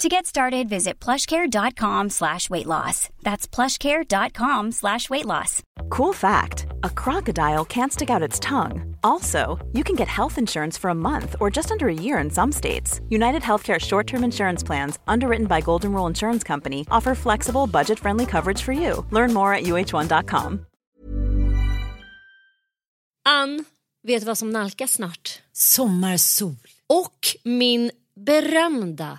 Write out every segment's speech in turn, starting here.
To get started, visit plushcare.com slash weight loss. That's plushcare.com slash weight loss. Cool fact a crocodile can't stick out its tongue. Also, you can get health insurance for a month or just under a year in some states. United Healthcare short term insurance plans, underwritten by Golden Rule Insurance Company, offer flexible, budget friendly coverage for you. Learn more at uh1.com. Ann, vet vad som nalkas snart? Sommarsol. Och min berömda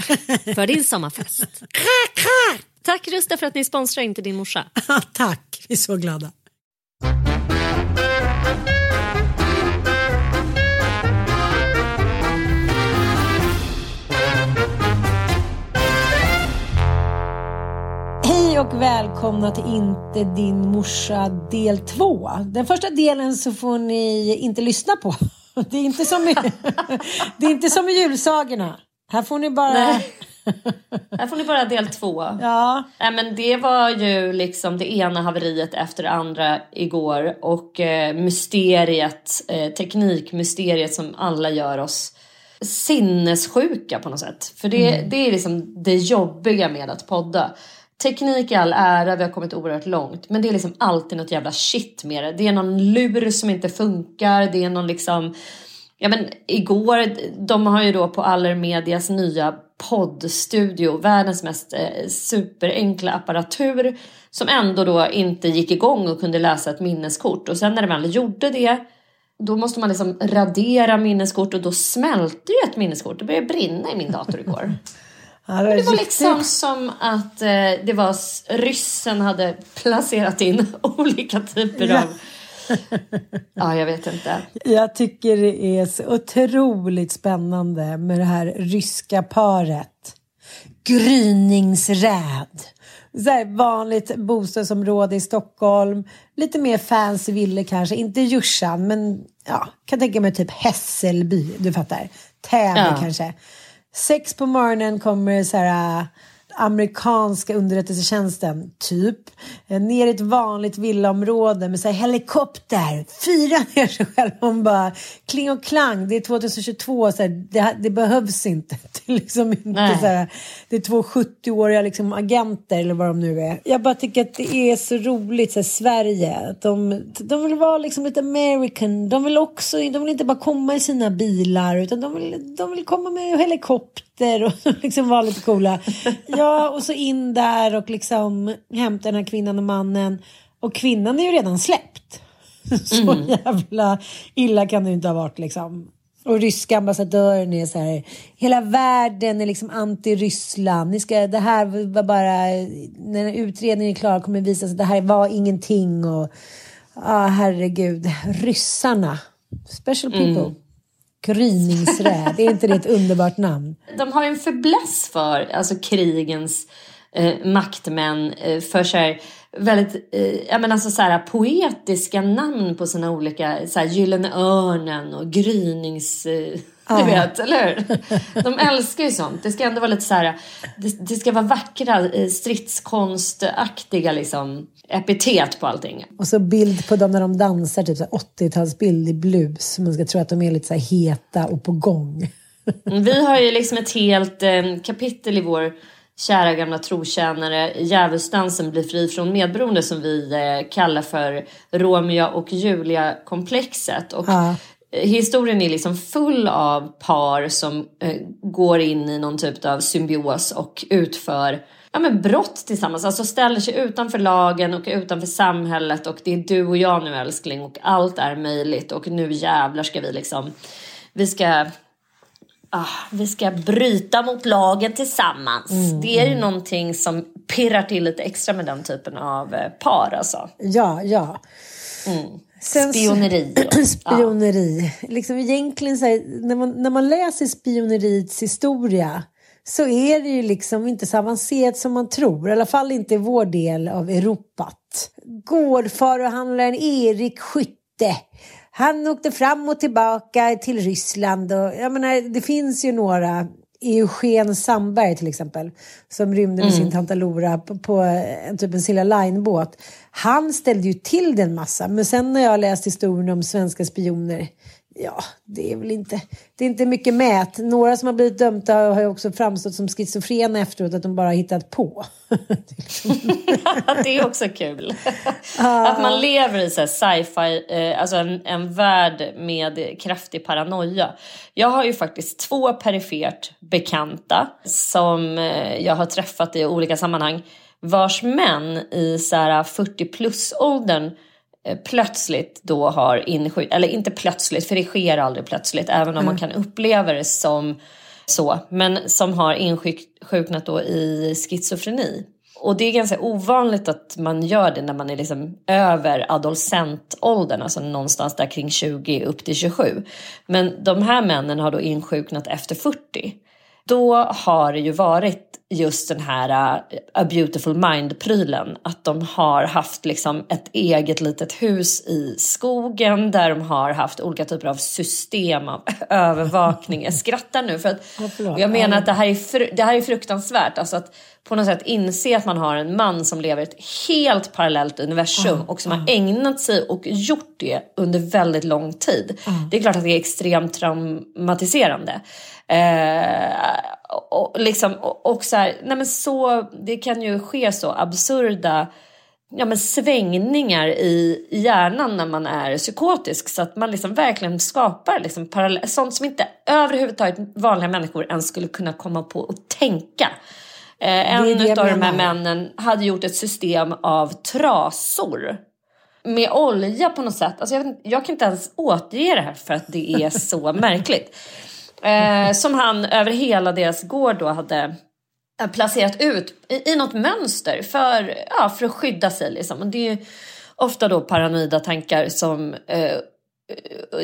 för din sommarfest. Tack Rusta för att ni sponsrar inte din morsa. Tack, vi är så glada. Hej och välkomna till Inte din morsa del 2. Den första delen så får ni inte lyssna på. Det är inte som i, det är inte som i julsagorna. Här får ni bara... Nej. Här får ni bara del två. Ja, Nej, men det var ju liksom det ena haveriet efter det andra igår och eh, mysteriet, eh, teknikmysteriet som alla gör oss sinnessjuka på något sätt. För det, det är liksom det jobbiga med att podda. Teknik i all ära, vi har kommit oerhört långt. Men det är liksom alltid något jävla shit med det. Det är någon lur som inte funkar, det är någon liksom Ja men igår, de har ju då på Allermedias nya poddstudio, världens mest eh, superenkla apparatur som ändå då inte gick igång och kunde läsa ett minneskort. Och sen när det väl gjorde det, då måste man liksom radera minneskort och då smälte ju ett minneskort. Det började brinna i min dator igår. ja Det var riktigt- liksom som att eh, det var ryssen hade placerat in olika typer Ja. av... Ja, jag vet inte. Jag tycker det är så otroligt spännande med det här ryska paret. Gryningsräd. Så här vanligt bostadsområde i Stockholm. Lite mer fancy ville kanske. Inte Djursan men ja, kan tänka mig typ Hässelby. Du fattar. Täby Ja. kanske. Sex på morgonen kommer så här amerikanska underrättelsetjänsten, typ. eh, Ner i ett vanligt villaområde med så här helikopter. Fyra ner sig själv. Hon bara, kling och klang. Det är 2022. Så här, det, det behövs inte. Det är liksom inte Nej. så här, det är två 70-åriga liksom agenter eller vad de nu är. Jag bara tycker att det är så roligt, så här, Sverige. Att de, de vill vara liksom lite American. De vill också, de vill inte bara komma i sina bilar utan de vill, de vill komma med helikopter och liksom vara lite coola. Ja, och så in där och liksom hämta den här kvinnan och mannen. Och kvinnan är ju redan släppt. Så jävla illa kan det ju inte ha varit liksom. Och ryska ambassadören är så här, hela världen är liksom anti-Ryssland. Ni ska, det här var bara, när utredningen är klar kommer det visa sig att det här var ingenting. Och, ah, herregud, ryssarna. Special people. Gryningsräd, är inte det ett underbart namn? De har en förbläss för alltså krigens eh, maktmän, eh, för så här, väldigt eh, jag menar, alltså, så här, poetiska namn på sina olika, så här, Gyllene Örnen och Grynings... Eh, du vet, eller hur? De älskar ju sånt. Det ska ändå vara lite så här, det, det ska vara vackra, eh, stridskonstaktiga liksom epitet på allting. Och så bild på dem när de dansar, typ 80-talsbild i blus. Man ska tro att de är lite så heta och på gång. Vi har ju liksom ett helt eh, kapitel i vår kära gamla trotjänare Djävulsdansen blir fri från medberoende som vi eh, kallar för Romeo och Julia-komplexet. Och Ja. Historien är liksom full av par som eh, går in i någon typ av symbios och utför ja, men brott tillsammans. Alltså ställer sig utanför lagen och utanför samhället och det är du och jag nu älskling och allt är möjligt och nu jävlar ska vi liksom, vi ska Ah, vi ska bryta mot lagen tillsammans. det är ju någonting som pirrar till lite extra med den typen av eh, par alltså. Ja, ja. Sen- Spioneri. Spioneri. Liksom egentligen här, när, man, när man läser spioneriets historia så är det ju liksom inte så avancerat som man tror. I alla fall inte i vår del av Europat. Gårdfaruhandlaren Erik Skytte. Han åkte fram och tillbaka till Ryssland. Och, jag menar, det finns ju några. Eugen Sandberg till exempel. Som rymde med sin tanta Lora på, på en typ en Silja Line-båt. Han ställde ju till det en massa. Men sen när jag läst historien om svenska spioner. Ja, det är väl inte, det är inte mycket mät. Några som har blivit dömda har ju också framstått som schizofrena efteråt. Att de bara har hittat på. det är också kul. Att man lever i så sci-fi, eh, alltså en, en värld med kraftig paranoia. Jag har ju faktiskt två perifert bekanta som eh, jag har träffat i olika sammanhang. Vars män i så här 40 plus åldern eh, plötsligt då har insjuknat, eller inte plötsligt för det sker aldrig plötsligt även om man kan uppleva det som så, men som har insjuknat då i schizofreni. Och det är ganska ovanligt att man gör det när man är liksom över adolescentåldern, alltså någonstans där kring 20 upp till 27. Men de här männen har då insjuknat efter 40. Då har det ju varit just den här uh, A Beautiful Mind-prylen. Att de har haft liksom ett eget litet hus i skogen där de har haft olika typer av system av övervakning. Jag skrattar nu för att jag menar att det här, är det här är fruktansvärt. Alltså att på något sätt inse att man har en man som lever ett helt parallellt universum och som har ägnat sig och gjort det under väldigt lång tid. Det är klart att det är extremt traumatiserande. Eh, och, liksom, och, och så här, nej men så, det kan ju ske så absurda ja, men svängningar i hjärnan när man är psykotisk så att man liksom verkligen skapar liksom parallell, sånt som inte överhuvudtaget vanliga människor ens skulle kunna komma på och tänka. Eh, en av de här männen hade gjort ett system av trasor med olja på något sätt. Alltså jag, jag kan inte ens återge det här för att det är så märkligt. Eh, som han över hela deras gård då hade eh, placerat ut i, i något mönster för, ja, för att skydda sig. Liksom. Och det är ju ofta då paranoida tankar som eh,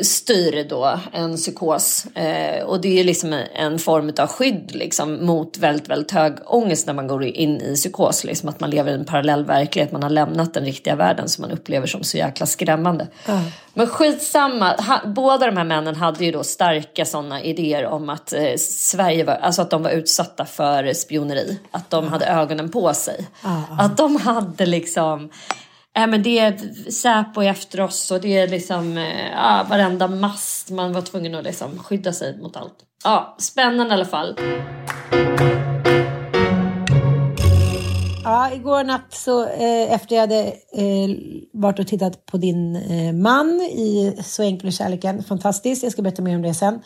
styr då en psykos. Eh, och det är liksom en form av skydd liksom, mot väldigt, väldigt hög ångest när man går in i psykos. Liksom, att man lever i en parallell verklighet, man har lämnat den riktiga världen som man upplever som så jäkla skrämmande. Men skitsamma, ha, båda de här männen hade ju då starka sådana idéer om att eh, Sverige var, alltså att de var utsatta för spioneri. Att de hade ögonen på sig. Att de hade liksom äh, men det är Säpo efter oss och det är liksom äh, varenda mast. Man var tvungen att liksom skydda sig mot allt. Ja, spännande i alla fall. Ja, igår natt så eh, efter jag hade eh, varit och tittat på din eh, man i Så enkel är kärleken, fantastiskt, jag ska berätta mer om det sen.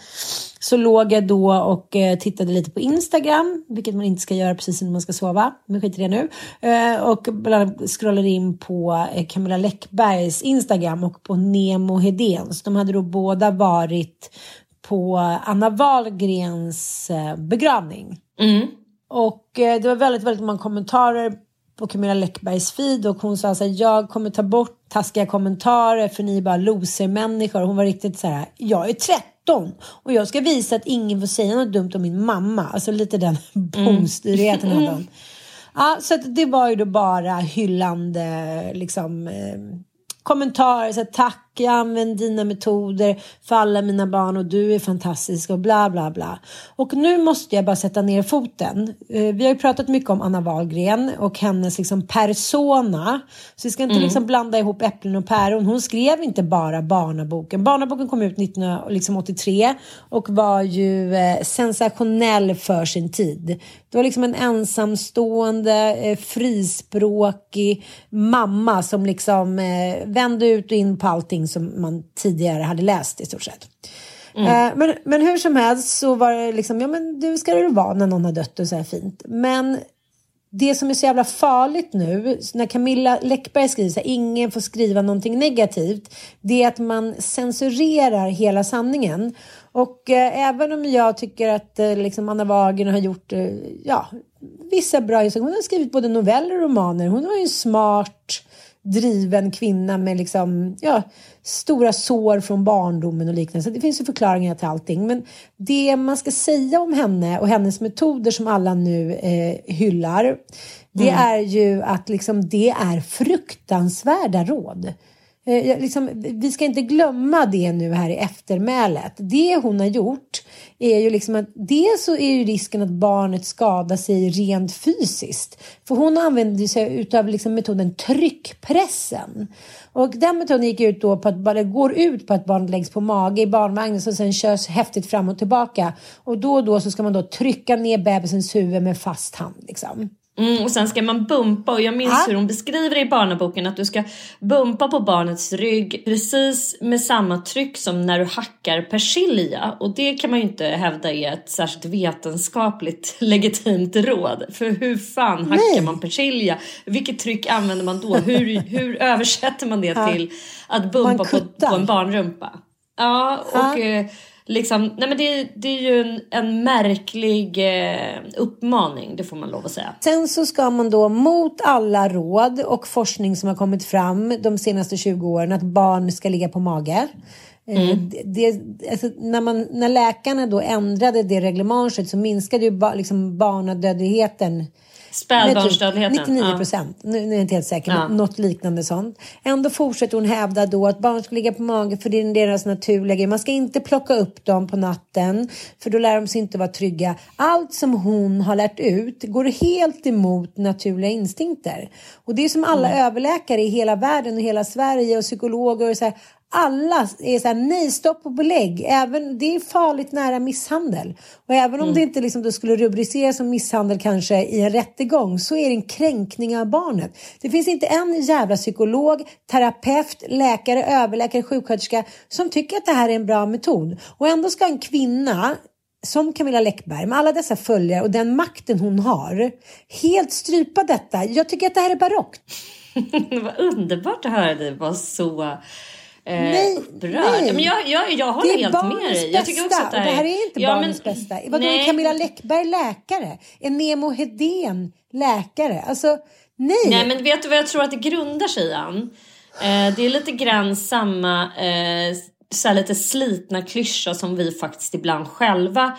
Så låg jag då och eh, tittade lite på Instagram, vilket man inte ska göra precis innan man ska sova, men skit i det nu. Eh, och bland annat scrollade in på eh, Camilla Läckbergs Instagram och på Nemo Hedéns. De hade då båda varit på Anna Wahlgrens eh, begravning. Mm. Och eh, det var väldigt, väldigt många kommentarer på Camilla Läckbergs feed och hon sa så här, jag kommer ta bort taskiga kommentarer för ni är bara losermänniskor. Hon var riktigt så här, jag är 13 och jag ska visa att ingen får säga något dumt om min mamma. Alltså lite den bångstyrigheten hade hon. Ja, så det var ju då bara hyllande liksom eh, kommentarer. Så här, Tack, jag använder dina metoder för alla mina barn och du är fantastisk och bla bla bla. Och nu måste jag bara sätta ner foten. Eh, vi har ju pratat mycket om Anna Wahlgren och hennes liksom persona. Så vi ska inte mm. liksom blanda ihop äpplen och päron. Hon skrev inte bara Barnaboken. Barnaboken kom ut 1983 och var ju eh, sensationell för sin tid. Det var liksom en ensamstående, eh, frispråkig mamma som liksom vände ut och in på allting som man tidigare hade läst i stort sett. Mm. Eh, men, men hur som helst så var det liksom, ja men det ska det vara när någon har dött och så här fint. Men det som är så jävla farligt nu, när Camilla Läckberg skriver så här, ingen får skriva någonting negativt, det är att man censurerar hela sanningen. Och eh, även om jag tycker att eh, liksom Anna Wagen har gjort eh, ja, vissa bra inslag, hon har skrivit både noveller och romaner, hon var ju en smart driven kvinna med liksom, ja, stora sår från barndomen och liknande. Så det finns ju förklaringar till allting. Men det man ska säga om henne och hennes metoder som alla nu eh, hyllar, det mm. är ju att liksom, det är fruktansvärda råd. Eh, liksom, vi ska inte glömma det nu här i eftermälet. Det hon har gjort är ju liksom att dels så är ju risken att barnet skadar sig rent fysiskt. För hon använder sig utav liksom metoden tryckpressen. Och den metoden gick ut då på att, bara går ut på att barnet läggs på mage i barnvagnen och sen körs häftigt fram och tillbaka. Och då och då så ska man då trycka ner bebisens huvud med fast hand liksom. Mm, och sen ska man bumpa och jag minns ja. hur hon beskriver det i barnaboken att du ska bumpa på barnets rygg precis med samma tryck som när du hackar persilja och det kan man ju inte hävda är ett särskilt vetenskapligt legitimt råd. För hur fan hackar Nej. man persilja? Vilket tryck använder man då? Hur, hur översätter man det ja. till att bumpa på, på, en barnrumpa? Ja, och ja. Liksom, nej men det, det är ju en, en märklig eh, uppmaning, det får man lov att säga. Sen så ska man då mot alla råd och forskning som har kommit fram de senaste 20 åren att barn ska ligga på mage. Eh, mm. Det, alltså, när, man, när läkarna då ändrade det reglementet så minskade ju ba, liksom barnadödligheten Spädbarnsdödligheten? 99 procent. Ja. Nu, nu är jag inte helt säker, ja. men något liknande sånt. Ändå fortsätter hon hävda då att barn ska ligga på mage för det är deras naturliga grej. Man ska inte plocka upp dem på natten för då lär de sig inte vara trygga. Allt som hon har lärt ut går helt emot naturliga instinkter. Och det är som alla mm. överläkare i hela världen och hela Sverige och psykologer och så här, alla är så här, nej stopp och belägg. Även, det är farligt nära misshandel. Och även om mm. det inte liksom, det skulle rubriceras som misshandel kanske i en rättegång så är det en kränkning av barnet. Det finns inte en jävla psykolog, terapeut, läkare, överläkare, sjuksköterska som tycker att det här är en bra metod. Och ändå ska en kvinna som Camilla Läckberg med alla dessa följare och den makten hon har helt strypa detta. Jag tycker att det här är barockt. Vad underbart att höra dig vara så Eh, nej, nej. Men jag, jag, jag håller helt med dig. Jag tycker också att det här, det här är inte ja, barnens men, bästa. Vadå, är Camilla Läckberg läkare? Är Nemo Hedén läkare? Alltså, nej. Nej, men vet du vad jag tror att det grundar sig i? Eh, det är lite grann samma, eh, så lite slitna klyscha som vi faktiskt ibland själva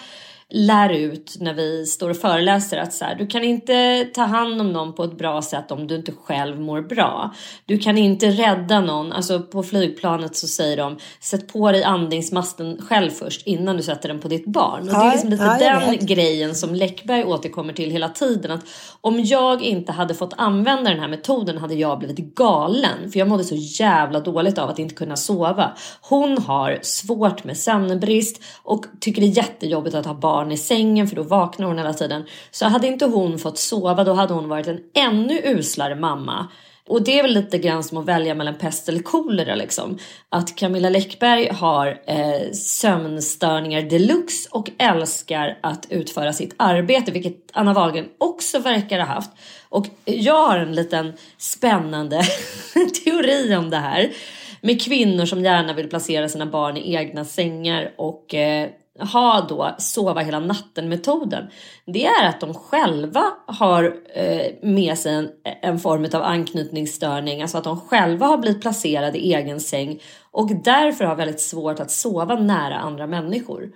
lär ut när vi står och föreläser att så här, du kan inte ta hand om någon på ett bra sätt om du inte själv mår bra. Du kan inte rädda någon, alltså på flygplanet så säger de sätt på dig andningsmasken själv först innan du sätter den på ditt barn. Och det är liksom lite den grejen som Läckberg återkommer till hela tiden. Att om jag inte hade fått använda den här metoden hade jag blivit galen. För jag mådde så jävla dåligt av att inte kunna sova. Hon har svårt med sömnbrist och tycker det är jättejobbigt att ha barn i sängen för då vaknar hon hela tiden. Så hade inte hon fått sova då hade hon varit en ännu uslare mamma. Och det är väl lite grann som att välja mellan pest eller kolera liksom. Att Camilla Läckberg har eh, sömnstörningar deluxe och älskar att utföra sitt arbete, vilket Anna Wahlgren också verkar ha haft. Och jag har en liten spännande teori om det här med kvinnor som gärna vill placera sina barn i egna sängar och eh, ha då sova hela natten-metoden. Det är att de själva har eh, med sig en, en form av anknytningsstörning, alltså att de själva har blivit placerade i egen säng och därför har väldigt svårt att sova nära andra människor.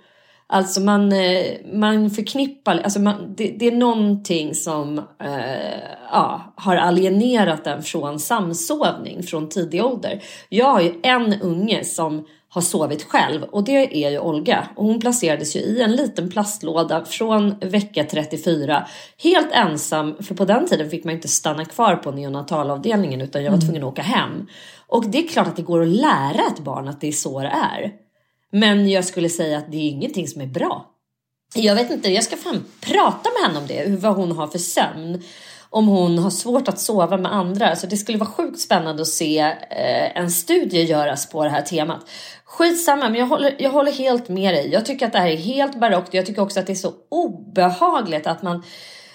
Alltså man, eh, man förknippar, alltså man, det, det, är någonting som eh, ja, har alienerat den från samsovning från tidig ålder. Jag har ju en unge som har sovit själv och det är ju Olga. Och hon placerades ju i en liten plastlåda från vecka 34 helt ensam för på den tiden fick man inte stanna kvar på neonatalavdelningen utan jag var mm. tvungen att åka hem. Och det är klart att det går att lära ett barn att det är så det är. Men jag skulle säga att det är ingenting som är bra. Jag vet inte, jag ska fan prata med henne om det, vad hon har för sömn. Om hon har svårt att sova med andra. Så det skulle vara sjukt spännande att se eh, en studie göras på det här temat. Skitsamma, men jag håller, jag håller helt med dig. Jag tycker att det här är helt barockt. Jag tycker också att det är så obehagligt att man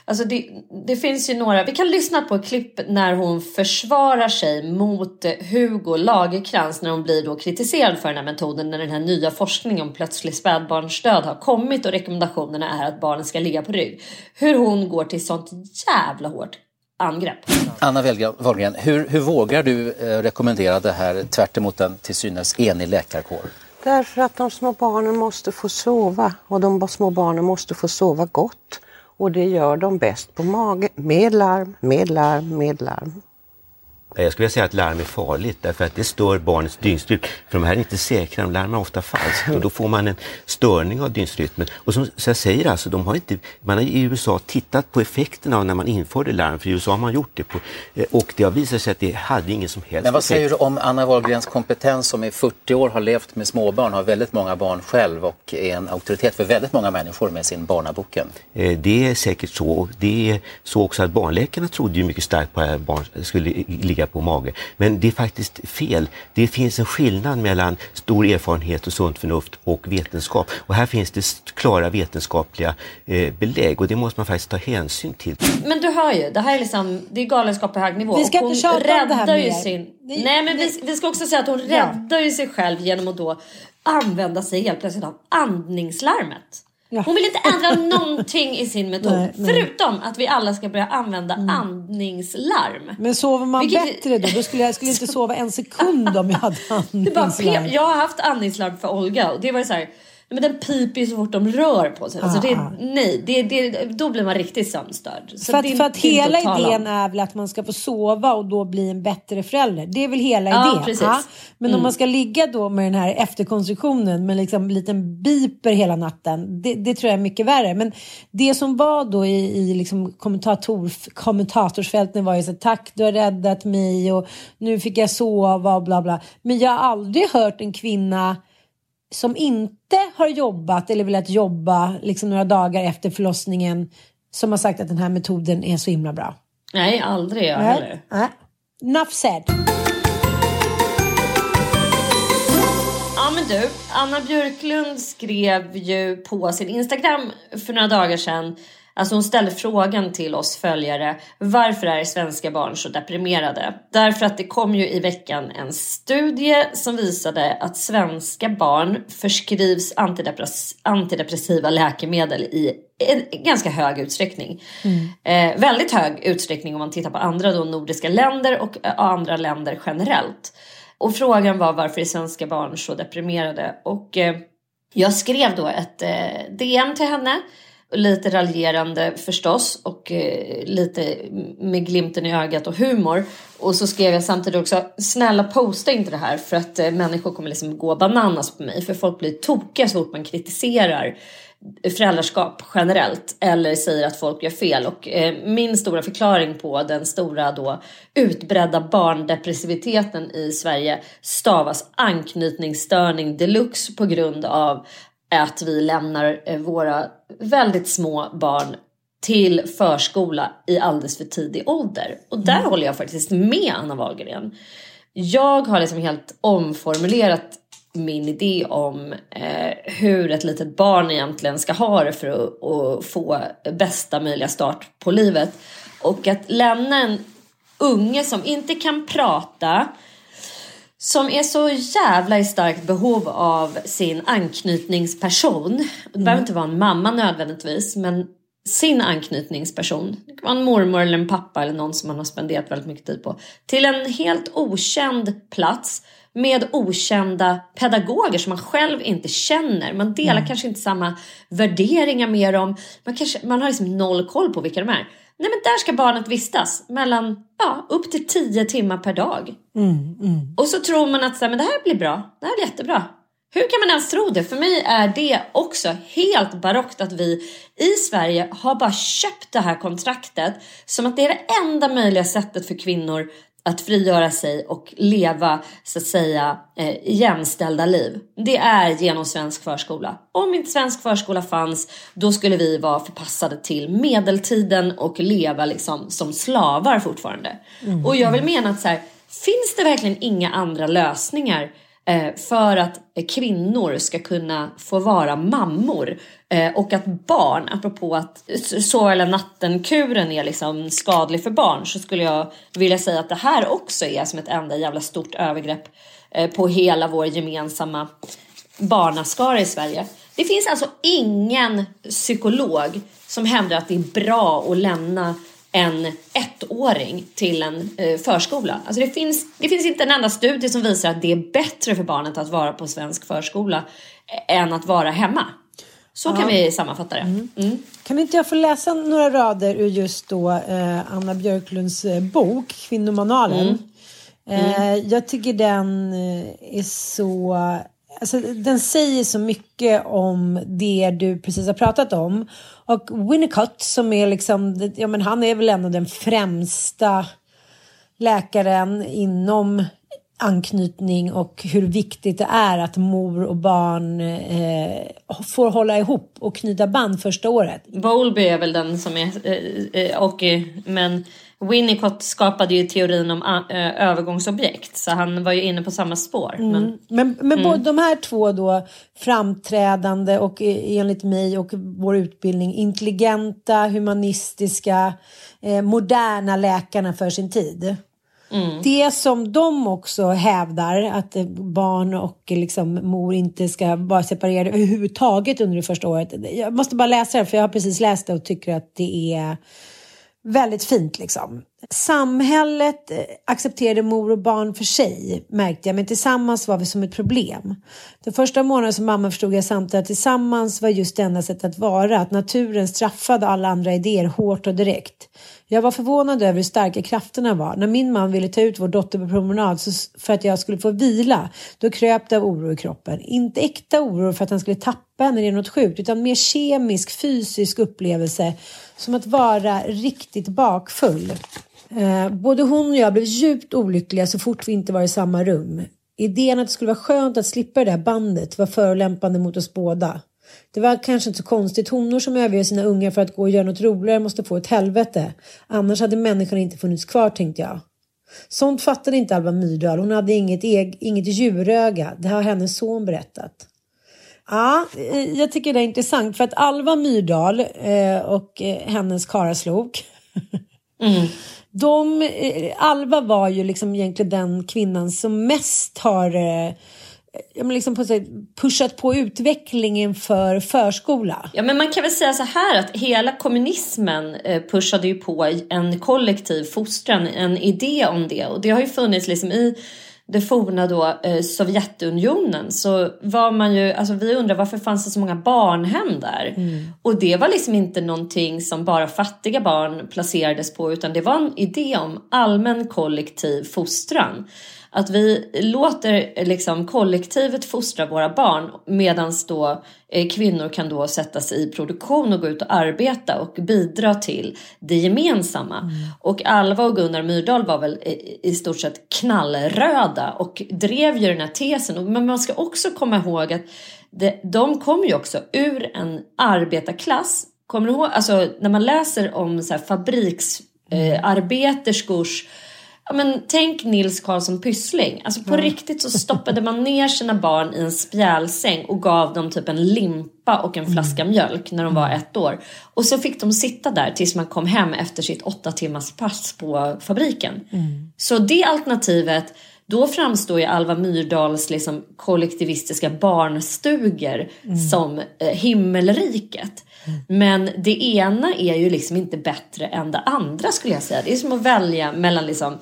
Alltså det, det, finns ju några, vi kan lyssna på ett klipp när hon försvarar sig mot Hugo Lagerkrans när hon blir då kritiserad för den här metoden när den här nya forskningen om plötslig spädbarnsdöd har kommit och rekommendationerna är att barnen ska ligga på rygg. Hur hon går till sånt jävla hårt angrepp. Anna Wahlgren, hur, hur vågar du eh, rekommendera det här tvärt emot en till synes enig läkarkår? Därför att de små barnen måste få sova och de små barnen måste få sova gott. Och det gör de bäst på mage, med larm, med larm, med larm. Jag skulle säga att larm är farligt därför att det stör barnets dygnsrytm. För de här är inte säkra, de larmar ofta falskt och då får man en störning av dygnsrytmen. Och som jag säger, alltså, de har inte, man har i USA tittat på effekterna av när man införde larm, för i USA har man gjort det. På, eh, och det har visat sig att det hade ingen som helst Men vad säger du om Anna Wahlgrens kompetens som i 40 år har levt med småbarn, har väldigt många barn själv och är en auktoritet för väldigt många människor med sin Barnaboken? Eh, det är säkert så. Det är så också att barnläkarna trodde ju mycket starkt på att barn skulle ligga ligga på mage. Men det är faktiskt fel. Det finns en skillnad mellan stor erfarenhet och sunt förnuft och vetenskap. Och här finns det klara vetenskapliga eh, belägg och det måste man faktiskt ta hänsyn till. Men du hör ju, det här är liksom, det är galenskap på hög nivå. Vi ska inte tjata om det här mer. Sin, nej men vi, vi, ska också säga att hon ja. räddar ju sig själv genom att då använda sig helt plötsligt av andningslarmet. Hon vill inte ändra någonting i sin metod. Nej, nej. Förutom att vi alla ska börja använda mm. andningslarm. Men sover man Vilket... bättre då? Då skulle jag skulle inte sova en sekund om jag hade andningslarm. jag har haft andningslarm för Olga och det var så här men den piper ju så fort de rör på sig. Alltså det, nej, det, det, då blir man riktigt sömnstörd. Så för att, för att hela idén är väl att man ska få sova och då bli en bättre förälder. Det är väl hela ja, idén. Precis. Ja. Men mm. om man ska ligga då med den här efterkonstruktionen med liksom en liten biper hela natten. Det, det, tror jag är mycket värre. Men det som var då i, i liksom kommentator, kommentatorsfälten var ju så tack du har räddat mig och nu fick jag sova och bla bla. Men jag har aldrig hört en kvinna som inte har jobbat eller velat jobba liksom några dagar efter förlossningen som har sagt att den här metoden är så himla bra. Nej, aldrig jag heller. Nej. Enough said. Ja men du, Anna Björklund skrev ju på sin Instagram för några dagar sedan Alltså hon ställde frågan till oss följare. Varför är svenska barn så deprimerade? Därför att det kom ju i veckan en studie som visade att svenska barn förskrivs antidepress antidepressiva läkemedel i en ganska hög utsträckning. Mm. Eh, väldigt hög utsträckning om man tittar på andra då nordiska länder och eh, andra länder generellt. Och frågan var varför är svenska barn så deprimerade? Och eh, jag skrev då ett eh, DM till henne lite raljerande förstås och eh, lite med glimten i ögat och humor. Och så skrev jag samtidigt också, snälla posta inte det här för att eh, människor kommer liksom gå bananas på mig. För folk blir tokiga så fort man kritiserar föräldraskap generellt eller säger att folk gör fel. Och eh, min stora förklaring på den stora då utbredda barndepressiviteten i Sverige stavas anknytningsstörning deluxe på grund av att vi lämnar eh, våra väldigt små barn till förskola i alldeles för tidig ålder. Och där mm. håller jag faktiskt med Anna Wahlgren. Jag har liksom helt omformulerat min idé om eh, hur ett litet barn egentligen ska ha det för att, att få bästa möjliga start på livet. Och att lämna en unge som inte kan prata, som är så jävla i starkt behov av sin anknytningsperson. Det behöver inte vara en mamma nödvändigtvis men sin anknytningsperson. Det kan vara en mormor eller en pappa eller någon som man har spenderat väldigt mycket tid på. Till en helt okänd plats med okända pedagoger som man själv inte känner. Man delar mm. kanske inte samma värderingar med dem. Man, kanske, man har liksom noll koll på vilka de är. Nej men där ska barnet vistas mellan ja, upp till tio timmar per dag. Mm, mm. Och så tror man att så här, men det här blir bra, det här blir jättebra. Hur kan man ens tro det? För mig är det också helt barockt att vi i Sverige har bara köpt det här kontraktet som att det är det enda möjliga sättet för kvinnor att frigöra sig och leva så att säga eh, jämställda liv. Det är genom svensk förskola. Om inte svensk förskola fanns då skulle vi vara förpassade till medeltiden och leva liksom som slavar fortfarande. Mm. Och jag vill mena att så här, finns det verkligen inga andra lösningar Eh, för att kvinnor ska kunna få vara mammor eh, och att barn, apropå att sova eller natten-kuren är liksom skadlig för barn så skulle jag vilja säga att det här också är som ett enda jävla stort övergrepp eh, på hela vår gemensamma barnaskara i Sverige. Det finns alltså ingen psykolog som hävdar att det är bra att lämna en ettåring till en eh, förskola. Alltså det, finns, det finns inte en enda studie som visar att det är bättre för barnet att vara på svensk förskola än att vara hemma. Så ja. kan vi sammanfatta det. Mm. Mm. Kan inte jag få läsa några rader ur just då eh, Anna Björklunds eh, bok Kvinnomanualen? Mm. Eh, jag tycker den eh, är så Alltså, den säger så mycket om det du precis har pratat om. Och Winnicott som är liksom, ja men han är väl en av den främsta läkaren inom anknytning och hur viktigt det är att mor och barn eh, får hålla ihop och knyta band första året. Bowlby är väl den som är, eh, eh och, eh, men Winnicott skapade ju teorin om äh, övergångsobjekt så han var ju inne på samma spår. Mm. Men, men, men mm. de här två då framträdande och enligt mig och vår utbildning intelligenta, humanistiska, eh, moderna läkarna för sin tid. Mm. Det som de också hävdar att barn och liksom mor inte ska vara separerade överhuvudtaget under det första året. Jag måste bara läsa det för jag har precis läst det och tycker att det är väldigt fint liksom. Samhället eh, accepterade mor och barn för sig märkte jag, men tillsammans var vi som ett problem. Den första månaden som mamma förstod jag samtidigt att tillsammans var just det enda sättet att vara, att naturen straffade alla andra idéer hårt och direkt. Jag var förvånad över hur starka krafterna var. När min man ville ta ut vår dotter på promenad för att jag skulle få vila, då kröp det av oro i kroppen. Inte äkta oro för att han skulle tappa henne i något sjukt, utan mer kemisk, fysisk upplevelse som att vara riktigt bakfull. Eh, både hon och jag blev djupt olyckliga så fort vi inte var i samma rum. Idén att det skulle vara skönt att slippa det där bandet var förolämpande mot oss båda. Det var kanske inte så konstigt. Honor som överger sina ungar för att gå och göra något roligare måste få ett helvete. Annars hade människan inte funnits kvar, tänkte jag. Sånt fattade inte Alva Myrdal. Hon hade inget, eg, inget djuröga. Det har hennes son berättat. Ja, eh, jag tycker det är intressant för att Alva Myrdal eh, och eh, hennes karaslok mm. de, Alva var ju liksom egentligen den kvinnan som mest har ja, men liksom på så, pushat på utvecklingen för förskola. Ja men man kan väl säga så här att hela kommunismen pushade ju på en kollektiv fostran, en idé om det och det har ju funnits liksom i det forna då eh, Sovjetunionen så var man ju, alltså vi undrar varför fanns det så många barnhem där? Mm. Och det var liksom inte någonting som bara fattiga barn placerades på utan det var en idé om allmän kollektiv fostran. Att vi låter liksom kollektivet fostra våra barn medan då eh, kvinnor kan då sätta sig i produktion och gå ut och arbeta och bidra till det gemensamma. Mm. Och Alva och Gunnar Myrdal var väl i stort sett knallröda och drev ju den här tesen. Men man ska också komma ihåg att det, de kom ju också ur en arbetarklass. Kommer du ihåg, alltså när man läser om så här fabriksarbeterskors eh, Ja, men tänk Nils Karlsson Pyssling. Alltså på mm. riktigt så stoppade man ner sina barn i en spjälsäng och gav dem typ en limpa och en flaska mm. mjölk när de var ett år. Och så fick de sitta där tills man kom hem efter sitt åtta timmars pass på fabriken. Mm. Så det alternativet då framstår ju Alva Myrdals liksom kollektivistiska barnstugor som eh, himmelriket. Men det ena är ju liksom inte bättre än det andra skulle jag säga. Det är som att välja mellan liksom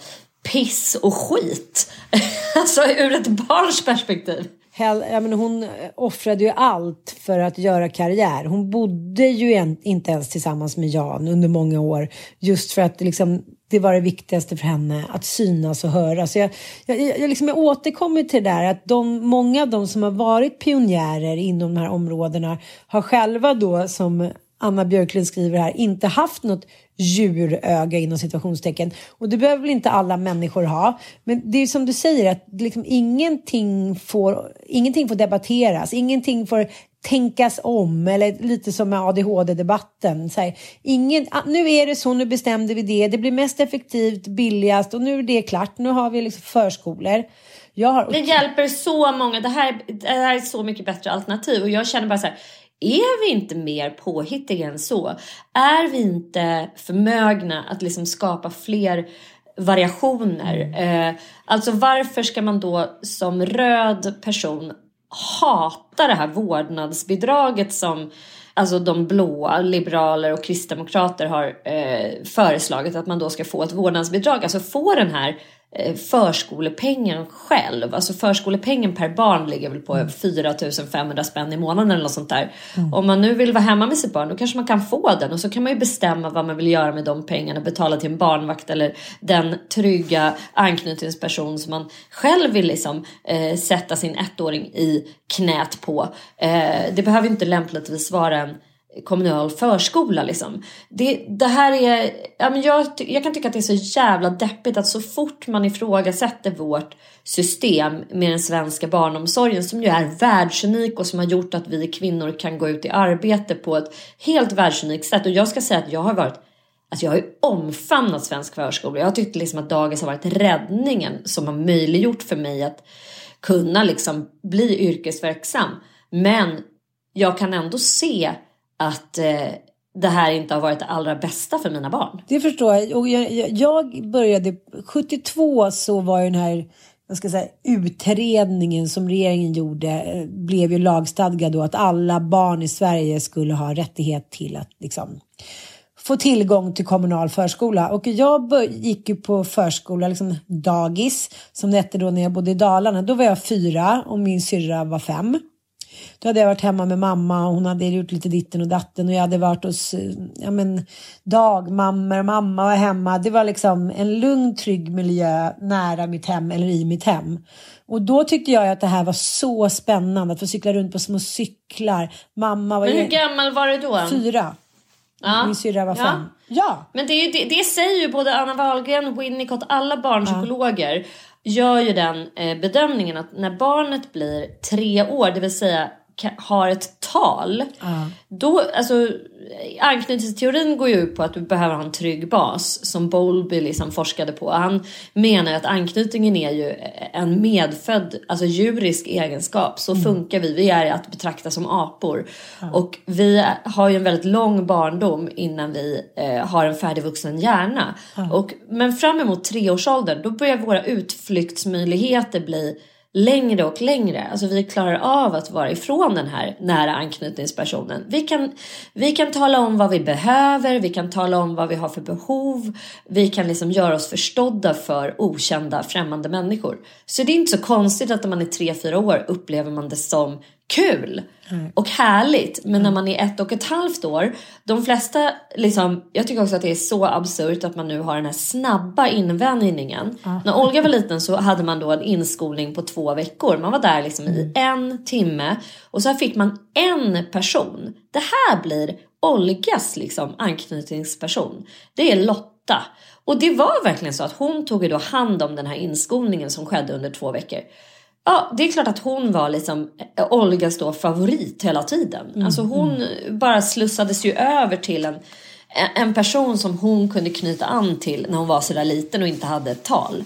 piss och skit. alltså ur ett barns perspektiv. Hell, ja, men hon offrade ju allt för att göra karriär. Hon bodde ju en, inte ens tillsammans med Jan under många år. Just för att liksom, det var det viktigaste för henne, att synas och höras. Jag, jag, jag, liksom, jag återkommer till det där att de, många av de som har varit pionjärer inom de här områdena har själva då, som Anna Björklund skriver här, inte haft något djuröga inom situationstecken. Och det behöver väl inte alla människor ha. Men det är som du säger att liksom ingenting, får, ingenting får debatteras, ingenting får tänkas om eller lite som med ADHD-debatten. ingen, ah, nu är det så, nu bestämde vi det, det blir mest effektivt, billigast och nu är det klart, nu har vi liksom förskolor. Har... Det hjälper så många, det här, det här är så mycket bättre alternativ och jag känner bara så här, är vi inte mer påhittiga än så? Är vi inte förmögna att liksom skapa fler variationer? Eh, alltså varför ska man då som röd person hata det här vårdnadsbidraget som alltså de blåa, liberaler och kristdemokrater har eh, föreslagit att man då ska få ett vårdnadsbidrag, alltså få den här förskolepengen själv. Alltså förskolepengen per barn ligger väl på mm. 4 500 spänn i månaden eller något sånt där. Mm. Om man nu vill vara hemma med sitt barn då kanske man kan få den och så kan man ju bestämma vad man vill göra med de pengarna. Betala till en barnvakt eller den trygga anknytningsperson som man själv vill liksom eh, sätta sin ettåring i knät på. Eh, det behöver inte lämpligtvis vara en kommunal förskola liksom. Det, det här är, ja, men jag, jag kan tycka att det är så jävla deppigt att så fort man ifrågasätter vårt system med den svenska barnomsorgen som ju är världsunik och som har gjort att vi kvinnor kan gå ut i arbete på ett helt världsunikt sätt. Och jag ska säga att jag har varit Alltså jag har ju omfamnat svensk förskola. Jag har tyckt liksom att dagis har varit räddningen som har möjliggjort för mig att kunna liksom bli yrkesverksam. Men jag kan ändå se att eh, det här inte har varit det allra bästa för mina barn. Det förstår jag. Och jag, jag började, 72 så var ju den här jag ska säga, utredningen som regeringen gjorde eh, blev ju lagstadgad då att alla barn i Sverige skulle ha rättighet till att liksom, få tillgång till kommunal förskola. Och jag gick ju på förskola, liksom dagis, som det hette då när jag bodde i Dalarna. Då var jag fyra och min syrra var fem. Då hade jag varit hemma med mamma och hon hade gjort lite ditten och datten och jag hade varit hos ja, men, dagmammor, mamma var hemma. Det var liksom en lugn, trygg miljö nära mitt hem eller i mitt hem. Och då tyckte jag att det här var så spännande att få cykla runt på små cyklar. Mamma var Men hur gammal var du då? Fyra. Ja. Min syrra var fem. Ja. Men det, det, det, säger ju både Anna Wahlgren, Winnicott, alla barnpsykologer. Ja gör ju den eh, bedömningen att när barnet blir tre år, det vill säga har ett tal. Uh. Då, alltså, anknytningsteorin går ju ut på att du behöver ha en trygg bas som Bowlby liksom forskade på. Han menar att anknytningen är ju en medfödd, alltså djurisk egenskap. Så mm. funkar vi. Vi är att betrakta som apor. Uh. Och vi har ju en väldigt lång barndom innan vi eh, har en färdigvuxen hjärna. Uh. Och, men fram emot treårsåldern då börjar våra utflyktsmöjligheter bli längre och längre. Alltså vi klarar av att vara ifrån den här nära anknytningspersonen. Vi kan, vi kan tala om vad vi behöver, vi kan tala om vad vi har för behov. Vi kan liksom göra oss förstådda för okända främmande människor. Så det är inte så konstigt att när man är tre fyra år upplever man det som kul mm. och härligt. Men när man är ett och ett halvt år, de flesta, liksom, jag tycker också att det är så absurt att man nu har den här snabba invänjningen. Mm. När Olga var liten så hade man då en inskolning på två veckor. Man var där liksom mm. i en timme och så fick man en person. Det här blir Olgas liksom anknytningsperson. Det är Lotta. Och det var verkligen så att hon tog då hand om den här inskolningen som skedde under två veckor. Ja, det är klart att hon var liksom eh, Olgas då favorit hela tiden. Mm, alltså hon mm. bara slussades ju över till en, en person som hon kunde knyta an till när hon var sådär liten och inte hade ett tal.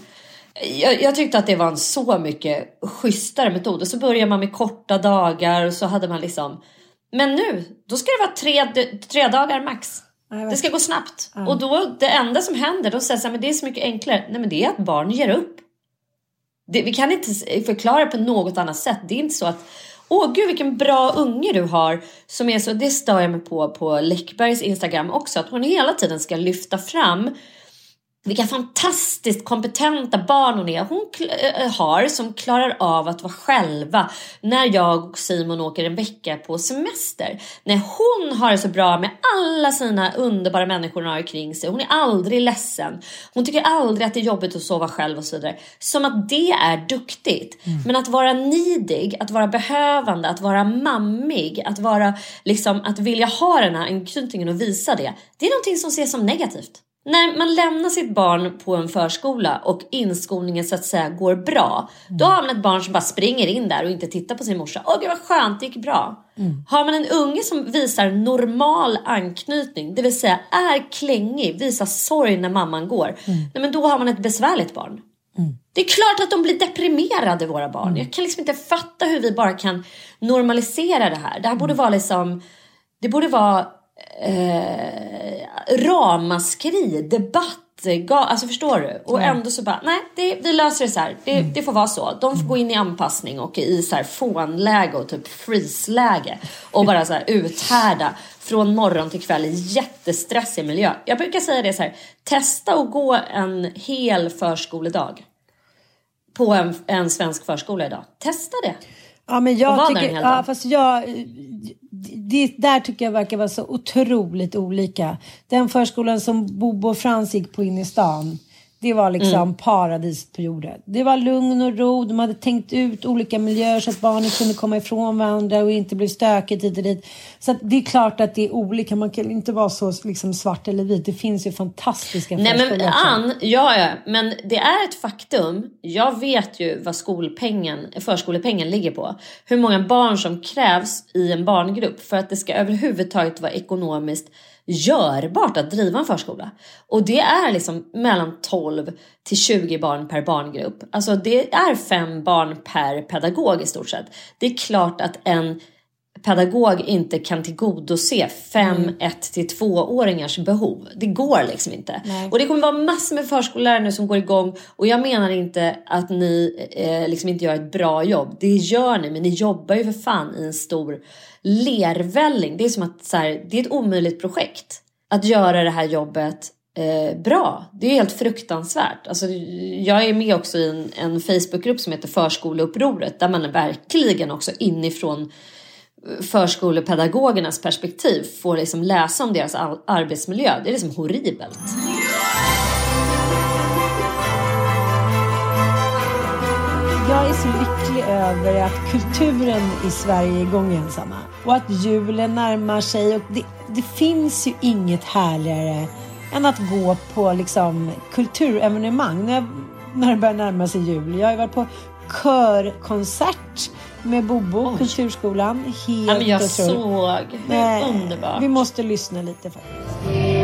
Jag, jag, tyckte att det var en så mycket schysstare metod. Och så började man med korta dagar och så hade man liksom Men nu, då ska det vara tre, tre dagar max. Det ska gå snabbt. Mm. Och då, det enda som händer, då säger men det är så mycket enklare. Nej men det är att barn ger upp. Det, vi kan inte förklara på något annat sätt. Det är inte så att Åh gud vilken bra unge du har. Som är så, det stör jag mig på på Läckbergs Instagram också. Att hon hela tiden ska lyfta fram vilka fantastiskt kompetenta barn hon är. Hon äh, har som klarar av att vara själva när jag och Simon åker en vecka på semester. När hon har det så bra med alla sina underbara människor hon har kring sig. Hon är aldrig ledsen. Hon tycker aldrig att det är jobbigt att sova själv och så vidare. Som att det är duktigt. Mm. Men att vara nidig, att vara behövande, att vara mammig, att vara liksom att vilja ha den här anknytningen och visa det. Det är någonting som ses som negativt. När man lämnar sitt barn på en förskola och inskolningen så att säga går bra. Mm. Då har man ett barn som bara springer in där och inte tittar på sin morsa. Åh gud vad skönt, det gick bra. Mm. Har man en unge som visar normal anknytning, det vill säga är klängig, visar sorg när mamman går. Mm. Nej, men då har man ett besvärligt barn. Mm. Det är klart att de blir deprimerade våra barn. Mm. Jag kan liksom inte fatta hur vi bara kan normalisera det här. Det här borde vara liksom, det borde vara eh, ramaskri, debatt. Alltså förstår du? Och mm. ändå så bara, nej det, vi löser det så här. Det, mm. det får vara så. De får gå in i anpassning och i så här fånläge och typ freeze-läge. Och bara så här uthärda från morgon till kväll i jättestressig miljö. Jag brukar säga det så här, testa att gå en hel förskoledag. På en, en svensk förskola idag. Testa det. Ja, men jag tycker, ja, fast jag, det där tycker jag verkar vara så otroligt olika. Den förskolan som Bobo och Frans gick på in i stan. Det var liksom mm. paradiset på jorden. Det var lugn och ro. De hade tänkt ut olika miljöer så att barnen kunde komma ifrån varandra och inte bli stökigt hit och dit. Så det är klart att det är olika. Man kan inte vara så liksom svart eller vit. Det finns ju fantastiska Nej men Ann, ja, ja, men det är ett faktum. Jag vet ju vad skolpengen, förskolepengen ligger på. Hur många barn som krävs i en barngrupp för att det ska överhuvudtaget vara ekonomiskt görbart att driva en förskola. Och det är liksom mellan 12 till 20 barn per barngrupp. Alltså det är fem barn per pedagog i stort sett. Det är klart att en pedagog inte kan tillgodose fem mm. ett till tvååringars behov. Det går liksom inte. Nej. Och det kommer vara massor med förskollärare nu som går igång och jag menar inte att ni eh, liksom inte gör ett bra jobb. Det gör ni, men ni jobbar ju för fan i en stor lervälling. Det är som att så här, det är ett omöjligt projekt att göra det här jobbet eh, bra. Det är helt fruktansvärt. Alltså, jag är med också i en, en Facebookgrupp som heter Förskoleupproret där man verkligen också inifrån eh, förskolepedagogernas perspektiv får liksom läsa om deras arbetsmiljö. Det är liksom horribelt. Jag är så lycklig över att kulturen i Sverige är igång igen samma. Och att julen närmar sig. Och det, det finns ju inget härligare än att gå på liksom, kulturevenemang när, när det börjar närma sig jul. Jag har varit på körkonsert med Bobo, Oj. Kulturskolan. Helt ja, men jag otroligt. såg. Är underbart. Vi måste lyssna lite faktiskt.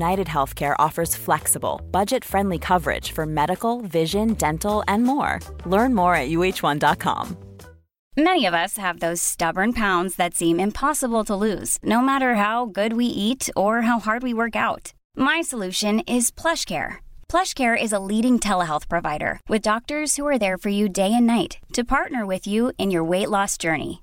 United Healthcare offers flexible, budget friendly coverage for medical, vision, dental, and more. Learn more at uh1.com. Many of us have those stubborn pounds that seem impossible to lose, no matter how good we eat or how hard we work out. My solution is PlushCare PlushCare is a leading telehealth provider with doctors who are there for you day and night to partner with you in your weight loss journey.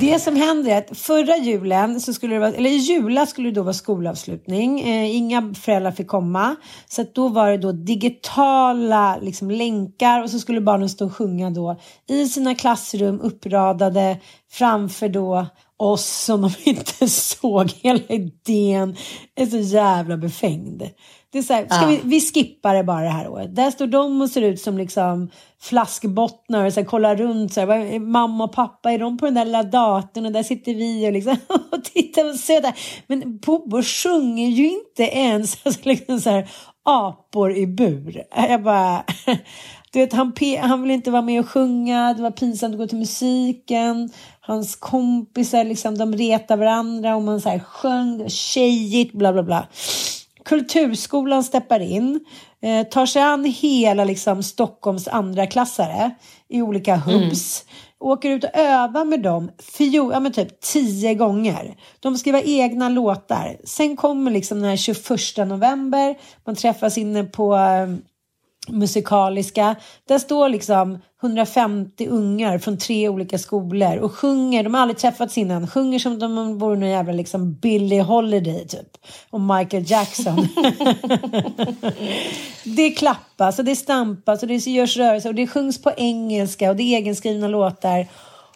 Det som händer är att förra julen, så skulle det vara, eller i jula skulle det då vara skolavslutning. Eh, inga föräldrar fick komma. Så att då var det då digitala liksom, länkar och så skulle barnen stå och sjunga då i sina klassrum uppradade framför då oss som de inte såg. Hela idén är så jävla befängd. Det är så här, ska Ja. vi, vi skippar det bara det här året. Där står de och ser ut som liksom flaskbottnar och så här, kollar runt. Så här, mamma och pappa, är de på den där lilla datorn? Och där sitter vi och, liksom, och tittar och ser där. Men Bobo sjunger ju inte ens alltså, liksom så här, apor i bur. Äh, jag bara... Du vet, han, han vill inte vara med och sjunga, det var pinsamt att gå till musiken. Hans kompisar liksom, de retar varandra och man så här sjöng, det var tjejigt, bla bla bla. Kulturskolan steppar in, eh, tar sig an hela liksom, Stockholms andra klassare i olika hubs. Mm. Åker ut och övar med dem fio, ja, men typ tio gånger. De skriver egna låtar. Sen kommer liksom den här 21 november. Man träffas inne på eh, musikaliska. Där står liksom 150 ungar från tre olika skolor och sjunger. De har aldrig träffats innan. Sjunger som om de vore någon jävla liksom Billie Holiday typ. Och Michael Jackson. det klappas och det stampas och det görs rörelser och det sjungs på engelska och det är egenskrivna låtar.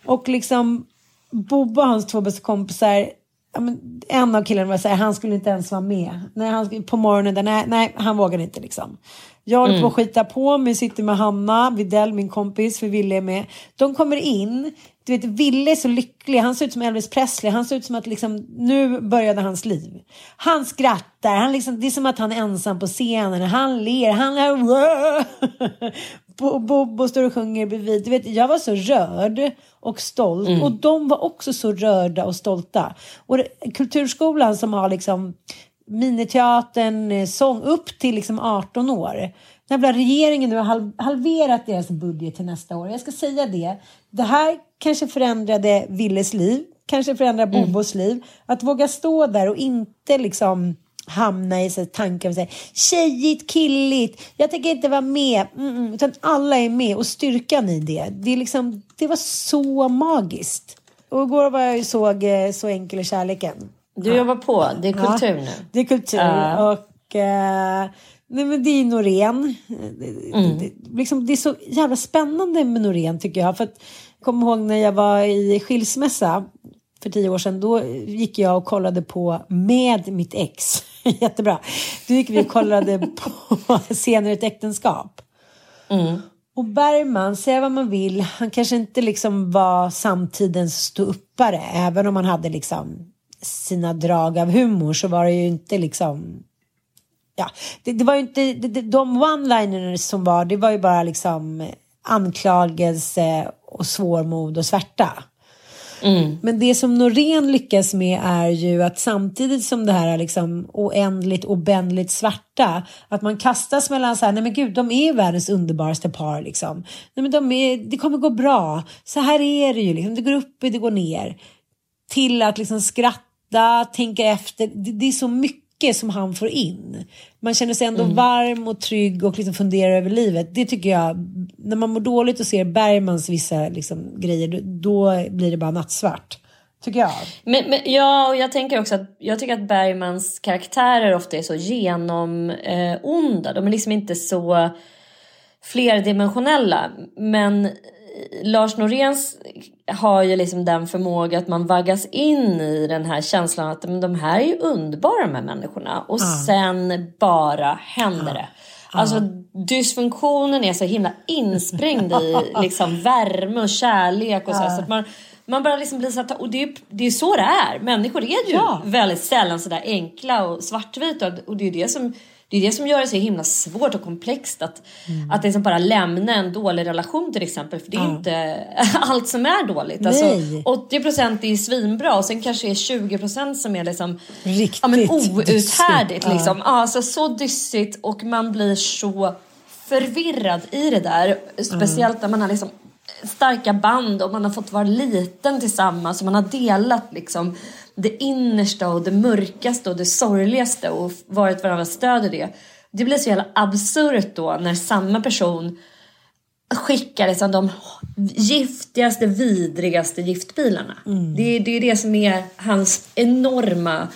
Och liksom Bobbe och hans två bästa kompisar Ja, men en av killarna var så här, han skulle inte ens vara med. Nej, han, på morgonen, nej, nej, han vågade inte liksom. Jag håller på att skita på mig, sitter med Hanna Videll, min kompis, för Ville är med. De kommer in, du vet, Ville är så lycklig, han ser ut som Elvis Presley, han ser ut som att liksom, nu började hans liv. Han skrattar, han liksom, det är som att han är ensam på scenen, han ler, han är... Bo- Bobo står och sjunger bredvid. Du vet, jag var så rörd och stolt. Och de var också så rörda och stolta. Och kulturskolan som har liksom miniteatern, eh, sång upp till liksom 18 år. Den regeringen nu har halv, halverat deras budget till nästa år. Jag ska säga det. Det här kanske förändrade Willes liv, kanske förändrar Bobos liv. Att våga stå där och inte liksom hamna i så tankar och säga tjejigt, killigt, jag tänker inte vara med. Mm, mm, utan alla är med och styrkan i det. Det, är liksom, det var så magiskt. Och igår var jag ju såg eh, Så enkel är kärleken. Du jobbar på, det är kultur nu. Det är kultur. Ja. Och eh, nej, men det är Norén. Det, Mm. det, liksom, det är så jävla spännande med Norén tycker jag. För att, jag kommer ihåg när jag var i skilsmässa för tio år sedan. Då gick jag och kollade på med mitt ex. Jättebra. Då gick vi och kollade på Senare ett äktenskap. Och Bergman, säga vad man vill, han kanske inte liksom var samtidens ståuppare. Även om han hade liksom sina drag av humor så var det ju inte liksom... Ja, det, det var ju inte... Det, det, de one-liners som var, det var ju bara liksom anklagelse och svårmod och svärta. Men det som Norén lyckas med är ju att samtidigt som det här är liksom oändligt obändligt svarta, att man kastas mellan så här, nej men gud, de är världens underbaraste par liksom. Nej men de är, det kommer gå bra, så här är det ju liksom, det går upp och det går ner. Till att liksom skratta, tänka efter, det, det är så mycket som han får in. Man känner sig ändå varm och trygg och liksom funderar över livet. Det tycker jag, när man mår dåligt och ser Bergmans vissa liksom, grejer, då, blir det bara nattsvart. Tycker jag. Men, men, ja, och jag tänker också att jag tycker att Bergmans karaktärer ofta är så genom eh, onda. De är liksom inte så flerdimensionella. Men Lars Noréns har ju liksom den förmåga att man vaggas in i den här känslan att men de här är ju underbara de här människorna. Och sen bara händer det. Alltså dysfunktionen är så himla insprängd i liksom värme och kärlek och så, här, så att man man bara liksom blir så att, och det är, det är så det är. Människor är ju Ja. väldigt sällan sådär enkla och svartvita och det är det som det är det som gör det så himla svårt och komplext att, Mm. att liksom bara lämna en dålig relation till exempel. För det är Ja. inte allt som är dåligt. Alltså, Nej. 80% är svinbra och sen kanske det är 20% som är liksom Riktigt ja, men outhärdligt. Ja. Liksom. Ja, alltså, så dyssigt och man blir så förvirrad i det där. Speciellt när man har liksom starka band och man har fått vara liten tillsammans och man har delat liksom det innersta och det mörkaste och det sorgligaste och varit varandras stöd i det. Det blir så jävla absurt då när samma person skickar liksom de giftigaste, vidrigaste giftbilarna. Mm. Det, är- det är det som är hans enorma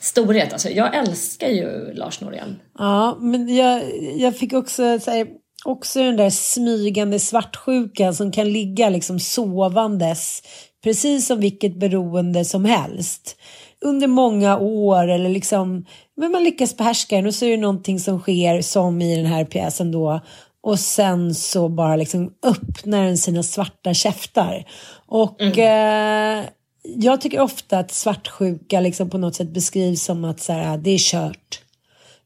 storhet. Alltså, jag älskar ju Lars Norén. Ja, men jag, jag fick också, så här, också den där smygande svartsjukan som kan ligga liksom sovandes, precis som vilket beroende som helst. Under många år eller liksom, men man lyckas behärska den och så är det någonting som sker som i den här pjäsen då. Och sen så bara liksom öppnar den sina svarta käftar. Och eh, jag tycker ofta att svartsjuka liksom på något sätt beskrivs som att så här, det är kört.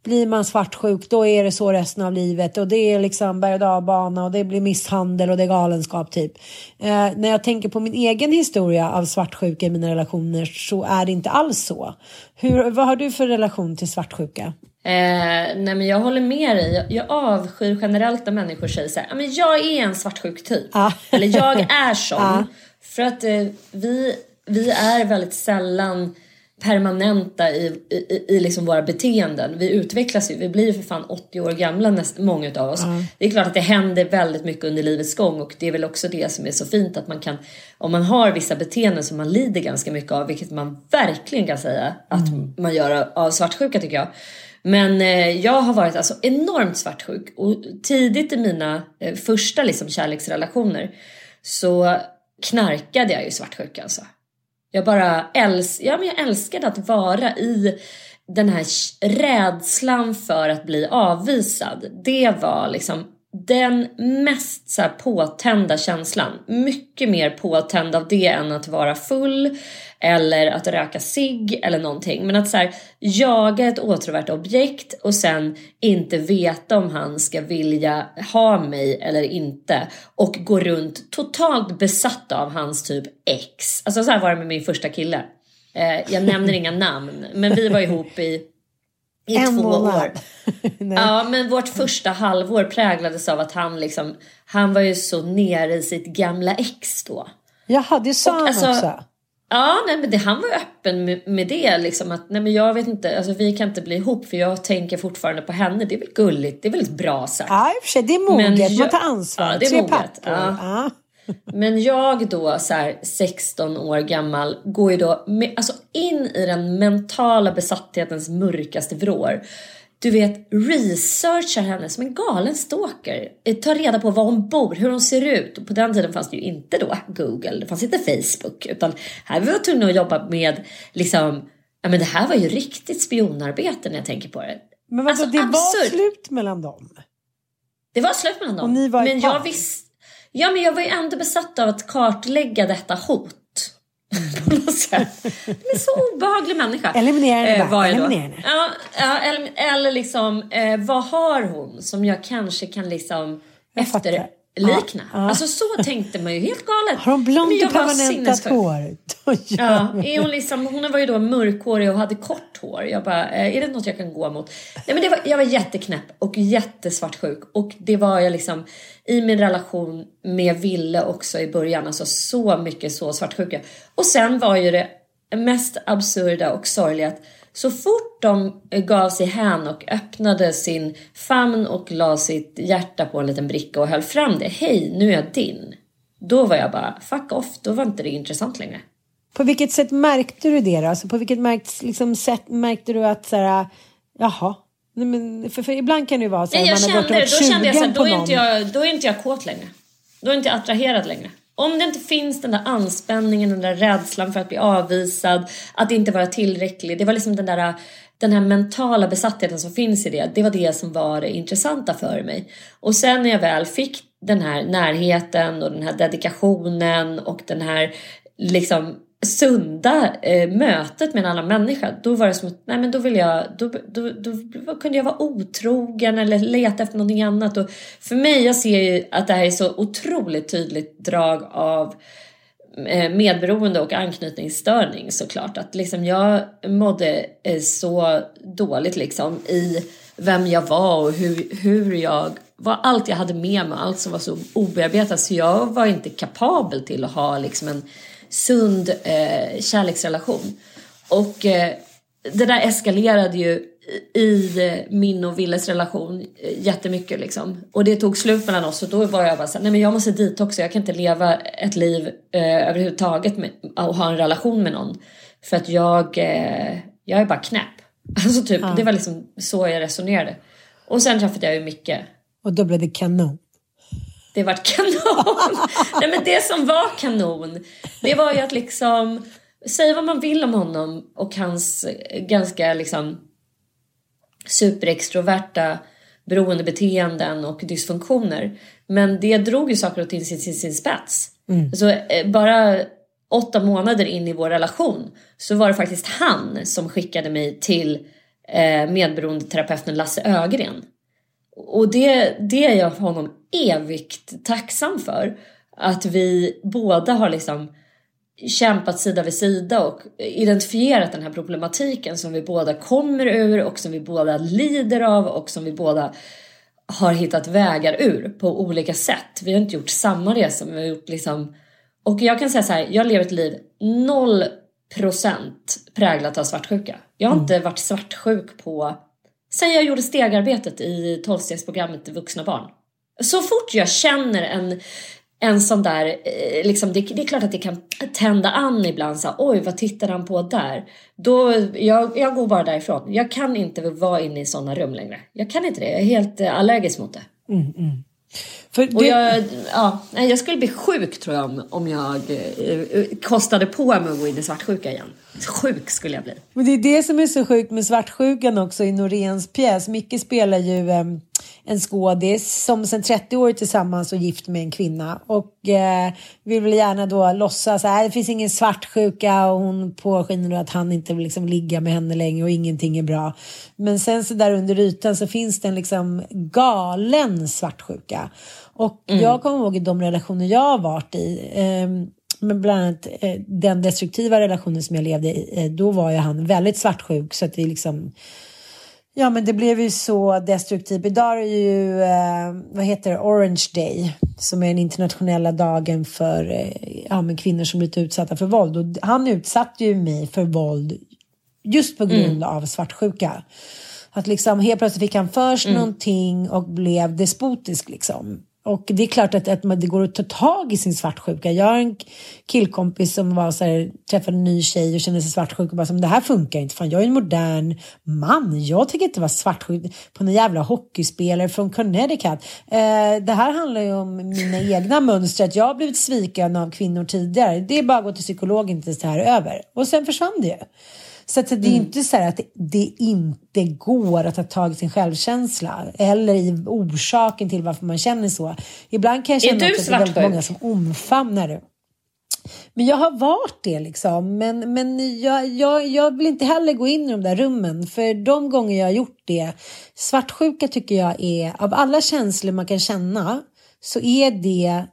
Blir man svartsjuk då är det så resten av livet och det är liksom berg och dalbana och det blir misshandel och det är galenskap typ. Eh, när jag tänker på min egen historia av svartsjuka i mina relationer så är det inte alls så. Hur, vad har du för relation till svartsjuka? Eh, nej men jag håller med dig. Jag, jag avskyr generellt när människor säger så här, "Ja, men jag är en svartsjuk typ. Ja. Eller jag är sån. Ja. För att eh, vi, vi är väldigt sällan permanenta i, i, i liksom våra beteenden. Vi utvecklas ju, vi blir ju för fan 80 år gamla näst, många av oss. Det är klart att det händer väldigt mycket under livets gång och det är väl också det som är så fint att man kan, om man har vissa beteenden som man lider ganska mycket av, vilket man verkligen kan säga att man gör av- av svartsjuka tycker jag. Men eh, jag har varit alltså enormt svartsjuk och tidigt i mina eh, första liksom, kärleksrelationer så knarkade jag ju svartsjuka alltså. Jag bara äls ja, men jag älskade att vara i den här rädslan för att bli avvisad. Det var liksom den mest så här, påtända känslan. Mycket mer påtänd av det än att vara full eller att röka cigg eller någonting. Men att så här, jaga ett åtråvärt objekt och sen inte veta om han ska vilja ha mig eller inte. Och gå runt totalt besatt av hans typ ex. Alltså så här var det med min första kille. Eh, jag nämner inga namn, men vi var ihop i, i En två månad. år. Ja, men vårt första halvår präglades av att han liksom, han var ju så nere i sitt gamla ex då. Jaha, det sa Och han alltså- också. Ja, nej, men det, han var öppen med, med det. Liksom, att nej, men jag vet inte, alltså, vi kan inte bli ihop för jag tänker fortfarande på henne. Det är väl gulligt, det är väldigt bra sagt. Ja, i och för sig, det är Men moget. Man tar ansvar. Ja, det är moget. Ja. Ja. Men jag då så här 16 år gammal går ju då med, alltså in i den mentala besatthetens mörkaste vrår. Du vet, researchar henne som en galen stalker. Eh, Tar reda på var hon bor, hur hon ser ut. Och på den tiden fanns det ju inte då Google, det fanns inte Facebook. Utan här var vi tvungna att jobba med liksom, ja men det här var ju riktigt spionarbete när jag tänker på det. Men vadå, Alltså, det var absurt. slut mellan dem? Det var slut mellan dem. Och ni var i men par? jag visste... Ja, men jag var ju ändå besatt av att kartlägga detta hot. På något sätt. Men så obehaglig människa. Eliminera henne eh, bara, eliminera henne. Ja, ja eller, eller liksom, eh, vad har hon som jag kanske kan liksom Jag fattar. Efterlikna? Ja. Alltså så tänkte man ju helt galet. Har hon blont och permanentat hår? Ja, är hon, liksom, hon var ju då mörkhårig och hade kort hår. Jag bara, eh, är det något jag kan gå mot? Nej, men det var, jag var jätteknäpp och jättesvartsjuk. Och det var jag liksom i min relation med Ville också i början. Alltså så mycket så svartsjuka. Och sen var ju det mest absurda och sorgliga att så fort de gav sig hän och öppnade sin famn och la sitt hjärta på en liten bricka och höll fram det. Hej, nu är jag din. Då var jag bara, fuck off, då var inte det intressant längre. På vilket sätt märkte du det då? Alltså på vilket märkt, liksom, sätt märkte du att så här, jaha, Nej, men, för, för ibland kan det ju vara så att man har kände, gått då runt kände jag så här, då är, inte jag, då är inte jag kåt längre. Då är inte jag attraherad längre. Om det inte finns den där anspänningen, den där rädslan för att bli avvisad, att inte vara tillräcklig. Det var liksom den där den här mentala besattheten som finns i det. Det var det som var det intressanta för mig. Och sen när jag väl fick den här närheten och den här dedikationen och den här liksom sunda eh, mötet med en annan människa, då var det som att nej men då vill jag, då, då, då, då kunde jag vara otrogen eller leta efter någonting annat. Och för mig, jag ser ju att det här är så otroligt tydligt drag av eh, medberoende och anknytningsstörning såklart. Att liksom jag mådde eh, så dåligt liksom i vem jag var och hur, hur jag var allt jag hade med mig, allt som var så obearbetat. Så jag var inte kapabel till att ha liksom en sund eh, kärleksrelation. Och eh, det där eskalerade ju i min och Willes relation eh, jättemycket liksom. Och det tog slut mellan oss och då var jag bara såhär, nej men jag måste dit också. Jag kan inte leva ett liv eh, överhuvudtaget med, och ha en relation med någon. För att jag, eh, jag är bara knäpp. Alltså typ, ja. det var liksom så jag resonerade. Och sen träffade jag ju Micke. Och då blev det kanon. Det vart kanon! Nej men det som var kanon, det var ju att liksom säga vad man vill om honom och hans ganska liksom superextroverta beroendebeteenden och dysfunktioner. Men det drog ju saker och ting till sin, sin spets. Mm. Så eh, bara åtta månader in i vår relation så var det faktiskt han som skickade mig till eh, medberoendeterapeuten Lasse Ögren. Och det, det är jag honom evigt tacksam för. Att vi båda har liksom kämpat sida vid sida och identifierat den här problematiken som vi båda kommer ur och som vi båda lider av och som vi båda har hittat vägar ur på olika sätt. Vi har inte gjort samma resa men vi har gjort liksom och jag kan säga så här, jag lever ett liv noll procent präglat av svartsjuka. Jag har mm. inte varit svartsjuk på sen jag gjorde stegarbetet i tolvstegsprogrammet vuxna barn. Så fort jag känner en, en sån där, eh, liksom, det, det, är klart att det kan tända an ibland. Så, Oj, vad tittar han på där? Då, jag, jag går bara därifrån. Jag kan inte vara inne i såna rum längre. Jag kan inte det. Jag är helt eh, allergisk mot det. Mm, mm. För det... jag, ja, jag skulle bli sjuk tror jag om, om jag eh, kostade på mig att gå in i svartsjuka igen. Sjuk skulle jag bli. Men det är det som är så sjukt med svartsjukan också i Noréns pjäs. Micke spelar ju eh, en skådis som sedan 30 år är tillsammans och gift med en kvinna och eh, vill väl gärna då låtsas att det finns ingen svartsjuka och hon påskiner att han inte vill liksom ligga med henne längre och ingenting är bra. Men sen så där under ytan så finns det en liksom galen svartsjuka. Och mm. jag kommer ihåg i de relationer jag har varit i eh, men bland annat eh, den destruktiva relationen som jag levde i, eh, då var ju han väldigt svartsjuk så att det liksom Ja, men det blev ju så destruktivt. Idag är ju, eh, vad heter det, Orange Day, som är den internationella dagen för eh, ja, men kvinnor som blivit utsatta för våld. Och han utsatte ju mig för våld just på grund mm. av svartsjuka. Att liksom helt plötsligt fick han först mm. någonting och blev despotisk liksom. Och det är klart att, att det går att ta tag i sin svartsjuka. Jag har en killkompis som var så här, träffade en ny tjej och kände sig svartsjuk och bara som det här funkar inte. Fan, jag är en modern man. Jag tänker inte vara svartsjuk på någon jävla hockeyspelare från Connecticut. Eh, det här handlar ju om mina egna mönster. Att jag har blivit sviken av kvinnor tidigare. Det är bara att gå till psykologen tills det här är över. Och sen försvann det ju. Så att det är mm. inte så att det inte går att ta tag i sin självkänsla eller i orsaken till varför man känner så. Ibland kan jag känna att det är väldigt många som omfamnar det. Men jag har varit det liksom. Men, men jag, jag, jag vill inte heller gå in i de där rummen. För de gånger jag har gjort det. Svartsjuka tycker jag är, av alla känslor man kan känna, så är det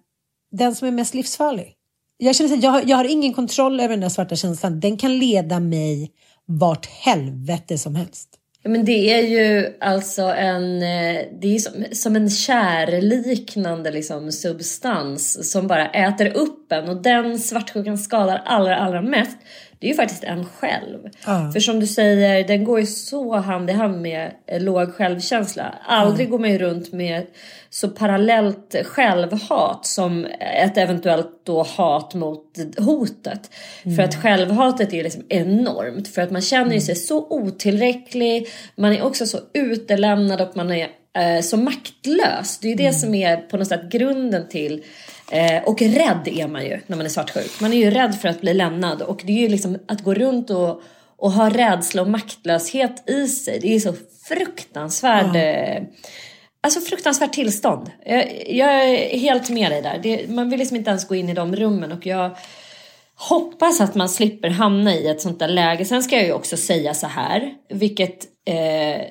den som är mest livsfarlig. Jag känner att jag, jag har ingen kontroll över den där svarta känslan. Den kan leda mig vart helvete som helst. Ja, men det är ju alltså en, eh, det är som, som en kärliknande liksom substans som bara äter upp en och den svartsjukan skadar allra, allra mest det är ju faktiskt en själv. Mm. För som du säger, den går ju så hand i hand med låg självkänsla. Aldrig mm. går man ju runt med så parallellt självhat som ett eventuellt då hat mot hotet. Mm. För att självhatet är liksom enormt. För att man känner ju sig så otillräcklig. Man är också så utelämnad och man är eh, så maktlös. Det är ju det mm. som är på något sätt grunden till Eh, och rädd är man ju när man är svartsjuk. Man är ju rädd för att bli lämnad och det är ju liksom att gå runt och, och ha rädsla och maktlöshet i sig. Det är ju så fruktansvärd, mm. eh, alltså fruktansvärt tillstånd. Jag, jag, är helt med dig där. Det, man vill liksom inte ens gå in i de rummen och jag hoppas att man slipper hamna i ett sånt där läge. Sen ska jag ju också säga så här, vilket eh,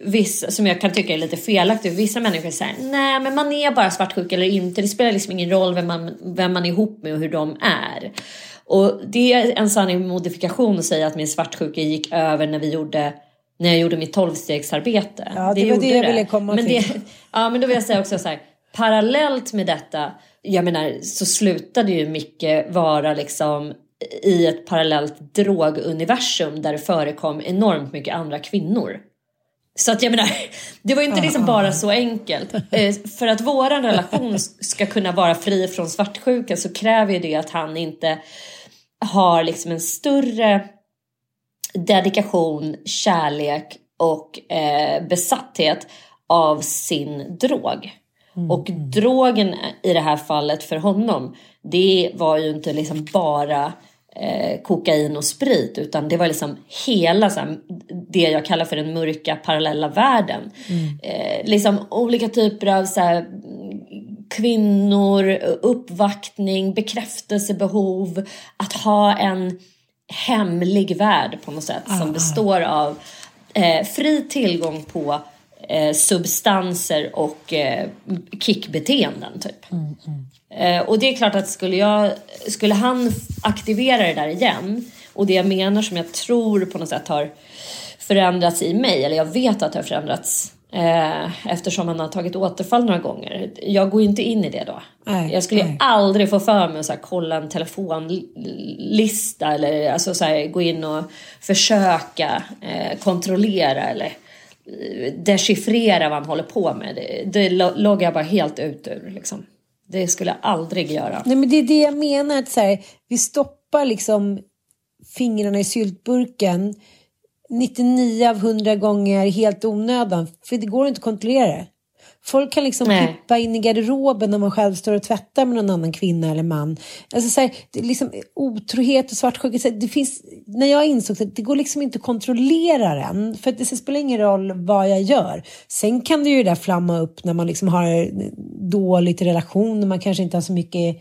vissa, som jag kan tycka är lite felaktigt. Vissa människor säger nej men man är bara svartsjuk eller inte. Det spelar liksom ingen roll vem man, vem man är ihop med och hur de är. Och det är en sanning modifikation att säga att min svartsjuka gick över när vi gjorde när jag gjorde mitt tolvstegsarbete. Ja, det, det var det jag ville komma men till. Det, ja, men då vill jag säga också så här, parallellt med detta, jag menar, så slutade ju Micke vara liksom i ett parallellt droguniversum där det förekom enormt mycket andra kvinnor. Så att jag menar, det var ju inte liksom bara så enkelt. Eh, för att våran relation ska kunna vara fri från svartsjuka så kräver ju det att han inte har liksom en större dedikation, kärlek och eh, besatthet av sin drog. Mm. Och drogen i det här fallet för honom, det var ju inte liksom bara eh, kokain och sprit utan det var liksom hela så här, det jag kallar för den mörka parallella världen. Mm. Eh, liksom olika typer av så här, kvinnor, uppvaktning, bekräftelsebehov, att ha en hemlig värld på något sätt ah, som består av eh, fri tillgång på eh, substanser och eh, kickbeteenden typ. Mm, mm. Eh, och det är klart att skulle, jag, skulle han aktivera det där igen och det jag menar som jag tror på något sätt har förändrats i mig, eller jag vet att det har förändrats eh, eftersom han har tagit återfall några gånger. Jag går inte in i det då. Nej, jag skulle nej. aldrig få för mig att så här, kolla en telefonlista eller alltså, så här, gå in och försöka eh, kontrollera eller dechiffrera vad han håller på med. Det, det loggar jag bara helt ut ur. Liksom. Det skulle jag aldrig göra. Nej, men det är det jag menar. Att så här, vi stoppar liksom fingrarna i syltburken 99 av 100 gånger helt onödan. För det går inte att kontrollera det. Folk kan liksom Nej. pippa in i garderoben när man själv står och tvättar med någon annan kvinna eller man. Alltså så här, det är liksom, otrohet och svartsjuka. Det finns, när jag insåg att det går liksom inte att kontrollera den. För det spelar ingen roll vad jag gör. Sen kan det ju där flamma upp när man liksom har dåligt relation, när man kanske inte har så mycket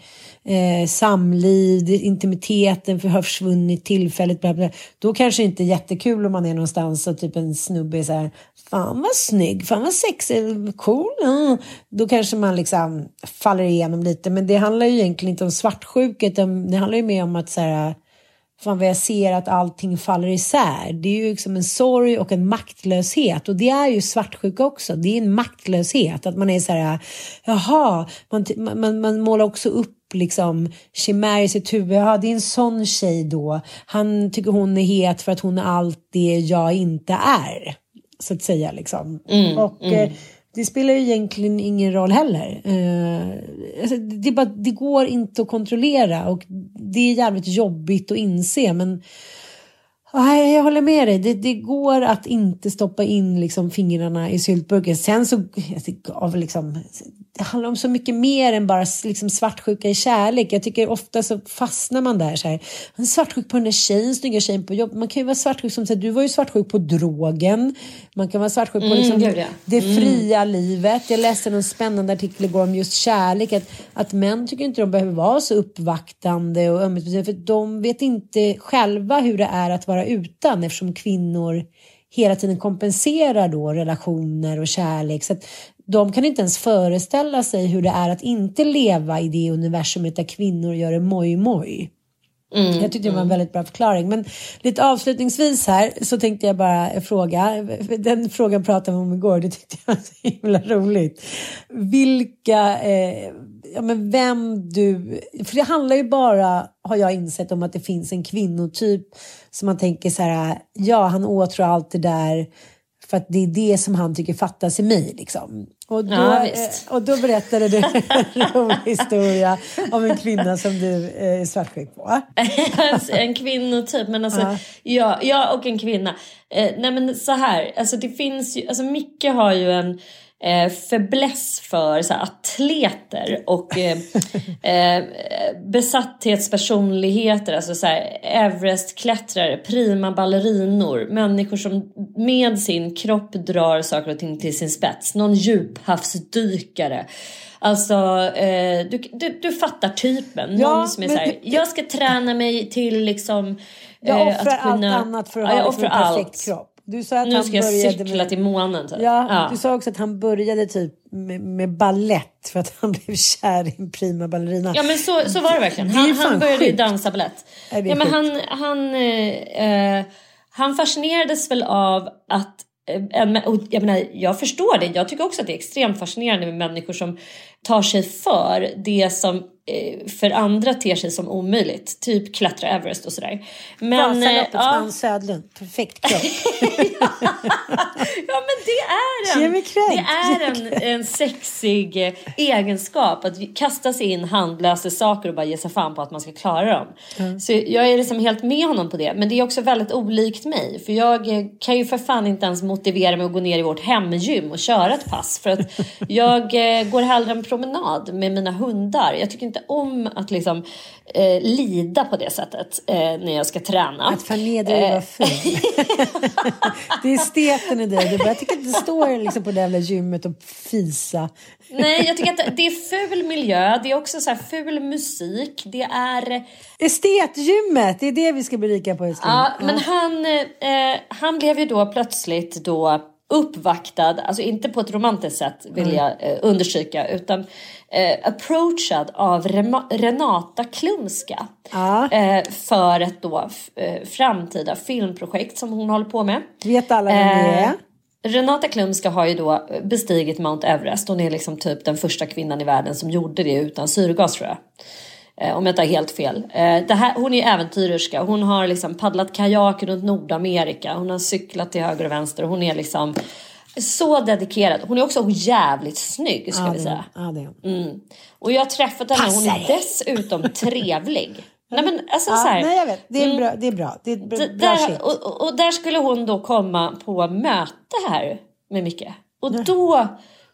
eh, samliv, intimiteten för har försvunnit tillfälligt. Bla bla. Då kanske det inte är jättekul om man är någonstans och typ en snubbe är så här, fan vad snygg, fan vad sexig, cool. Mm. Då kanske man liksom faller igenom lite. Men det handlar ju egentligen inte om svartsjuka, utan det handlar ju mer om att så här, fan vad jag ser att allting faller isär. Det är ju liksom en sorg och en maktlöshet och det är ju svartsjuka också. Det är en maktlöshet, att man är så här, jaha, man, man, man målar också upp liksom chimär i sitt huvud. Ja, det är en sån tjej då. Han tycker hon är het för att hon är allt det jag inte är. Så att säga liksom. Mm, och mm. Eh, det spelar ju egentligen ingen roll heller. Eh, alltså, det, bara, det går inte att kontrollera och det är jävligt jobbigt att inse men Nej, jag håller med dig. Det, det, går att inte stoppa in liksom, fingrarna i syltburken. Sen så av liksom, det handlar om så mycket mer än bara liksom, svartsjuka i kärlek. Jag tycker ofta så fastnar man där så här. Man är svartsjuk på den där tjejen, snygga tjejen på jobbet. Man kan ju vara svartsjuk som du var ju svartsjuk på drogen. Man kan vara svartsjuk på mm, liksom, det, det mm. fria livet. Jag läste en spännande artikel igår om just kärlek. Att, att män tycker inte de behöver vara så uppvaktande och ömhetsbetydelsefulla. För de vet inte själva hur det är att vara utan eftersom kvinnor hela tiden kompenserar då relationer och kärlek. Så de kan inte ens föreställa sig hur det är att inte leva i det universumet där kvinnor gör det moj-moj. Mm, jag tyckte det var en mm. väldigt bra förklaring. Men lite avslutningsvis här så tänkte jag bara fråga. Den frågan pratade vi om igår. Det tyckte jag var så himla roligt. Vilka, eh, ja men vem du... För det handlar ju bara, har jag insett, om att det finns en kvinnotyp som man tänker så här, ja han åtrår allt det där för att det är det som han tycker fattas i mig. Liksom. Och, då, ja, eh, och då berättade du en rolig historia om en kvinna som du eh, är svartsjuk på. en kvinnotyp, men alltså ja. ja, jag och en kvinna. Eh, nej men så här, alltså det finns ju, alltså Micke har ju en eh, fäbless för så här, atleter och eh, eh, besatthetspersonligheter, alltså så här, Everest-klättrare, prima ballerinor, människor som med sin kropp drar saker och ting till sin spets, någon djuphavsdykare. Alltså, eh, du, du, du fattar typen. Ja, någon som är men så här, jag ska träna mig till liksom... Jag eh, offrar att kunna- allt annat för att Ja, ha liksom, en offrar perfekt allt. kropp. Du sa att Nu han ska jag började cykla med... till månen typ. Ja, du sa också att han började typ med, med ballett för att han blev kär i en prima ballerina. Ja men så, så var det verkligen. Det Han, fan han började ju sjukt. dansa det är Ja, men sjukt. han, han, eh, eh, han fascinerades väl av att eh, jag, menar, jag förstår det. Jag tycker också att det är extremt fascinerande med människor som tar sig för det som för andra ter sig som omöjligt. Typ klättra Everest och sådär. Men, eh, Vasaloppet, ja, Frans Södlund. Perfekt kropp. Ja men det är en, det är en, en sexig eh, egenskap att kasta sig in handlösa saker och bara ge sig fan på att man ska klara dem. Så jag är liksom helt med honom på det. Men det är också väldigt olikt mig. För jag eh, kan ju för fan inte ens motivera mig att gå ner i vårt hemgym och köra ett pass. För att jag eh, går hellre en promenad med mina hundar. Jag tycker inte om att liksom eh, lida på det sättet eh, när jag ska träna. Att förnedra dig var ful. det är steten i dig. Du bara, jag tycker inte stå liksom på det jävla gymmet och fisa. Nej, jag tycker att det är ful miljö. Det är också så här ful musik. Det är... Estetgymmet, det är det vi ska bli rika på älskling. Ja, men han, eh, han blev ju då plötsligt då uppvaktad, alltså inte på ett romantiskt sätt vill jag eh, understryka, utan eh, approachad av Rema, Renata Klumska. Ja. Eh, för ett då eh, framtida filmprojekt som hon håller på med. Vet alla vem det är? Eh, Renata Klumska har ju då bestigit Mount Everest. Hon är liksom typ den första kvinnan i världen som gjorde det utan syrgas tror jag. Eh, om jag inte har helt fel. Eh, här, hon är äventyrerska. Hon har liksom paddlat kajak runt Nordamerika. Hon har cyklat till höger och vänster. Hon är liksom så dedikerad. Hon är också jävligt snygg ska Ja, vi säga. Ja, det är hon. Mm. Och jag har träffat henne. Hon är dessutom trevlig. Nej men alltså Ja, så här, nej, jag vet. Det är, mm. bra, det är bra. Det är bra, där, shit. och, och- och där skulle hon då komma på möte här med Micke. Och då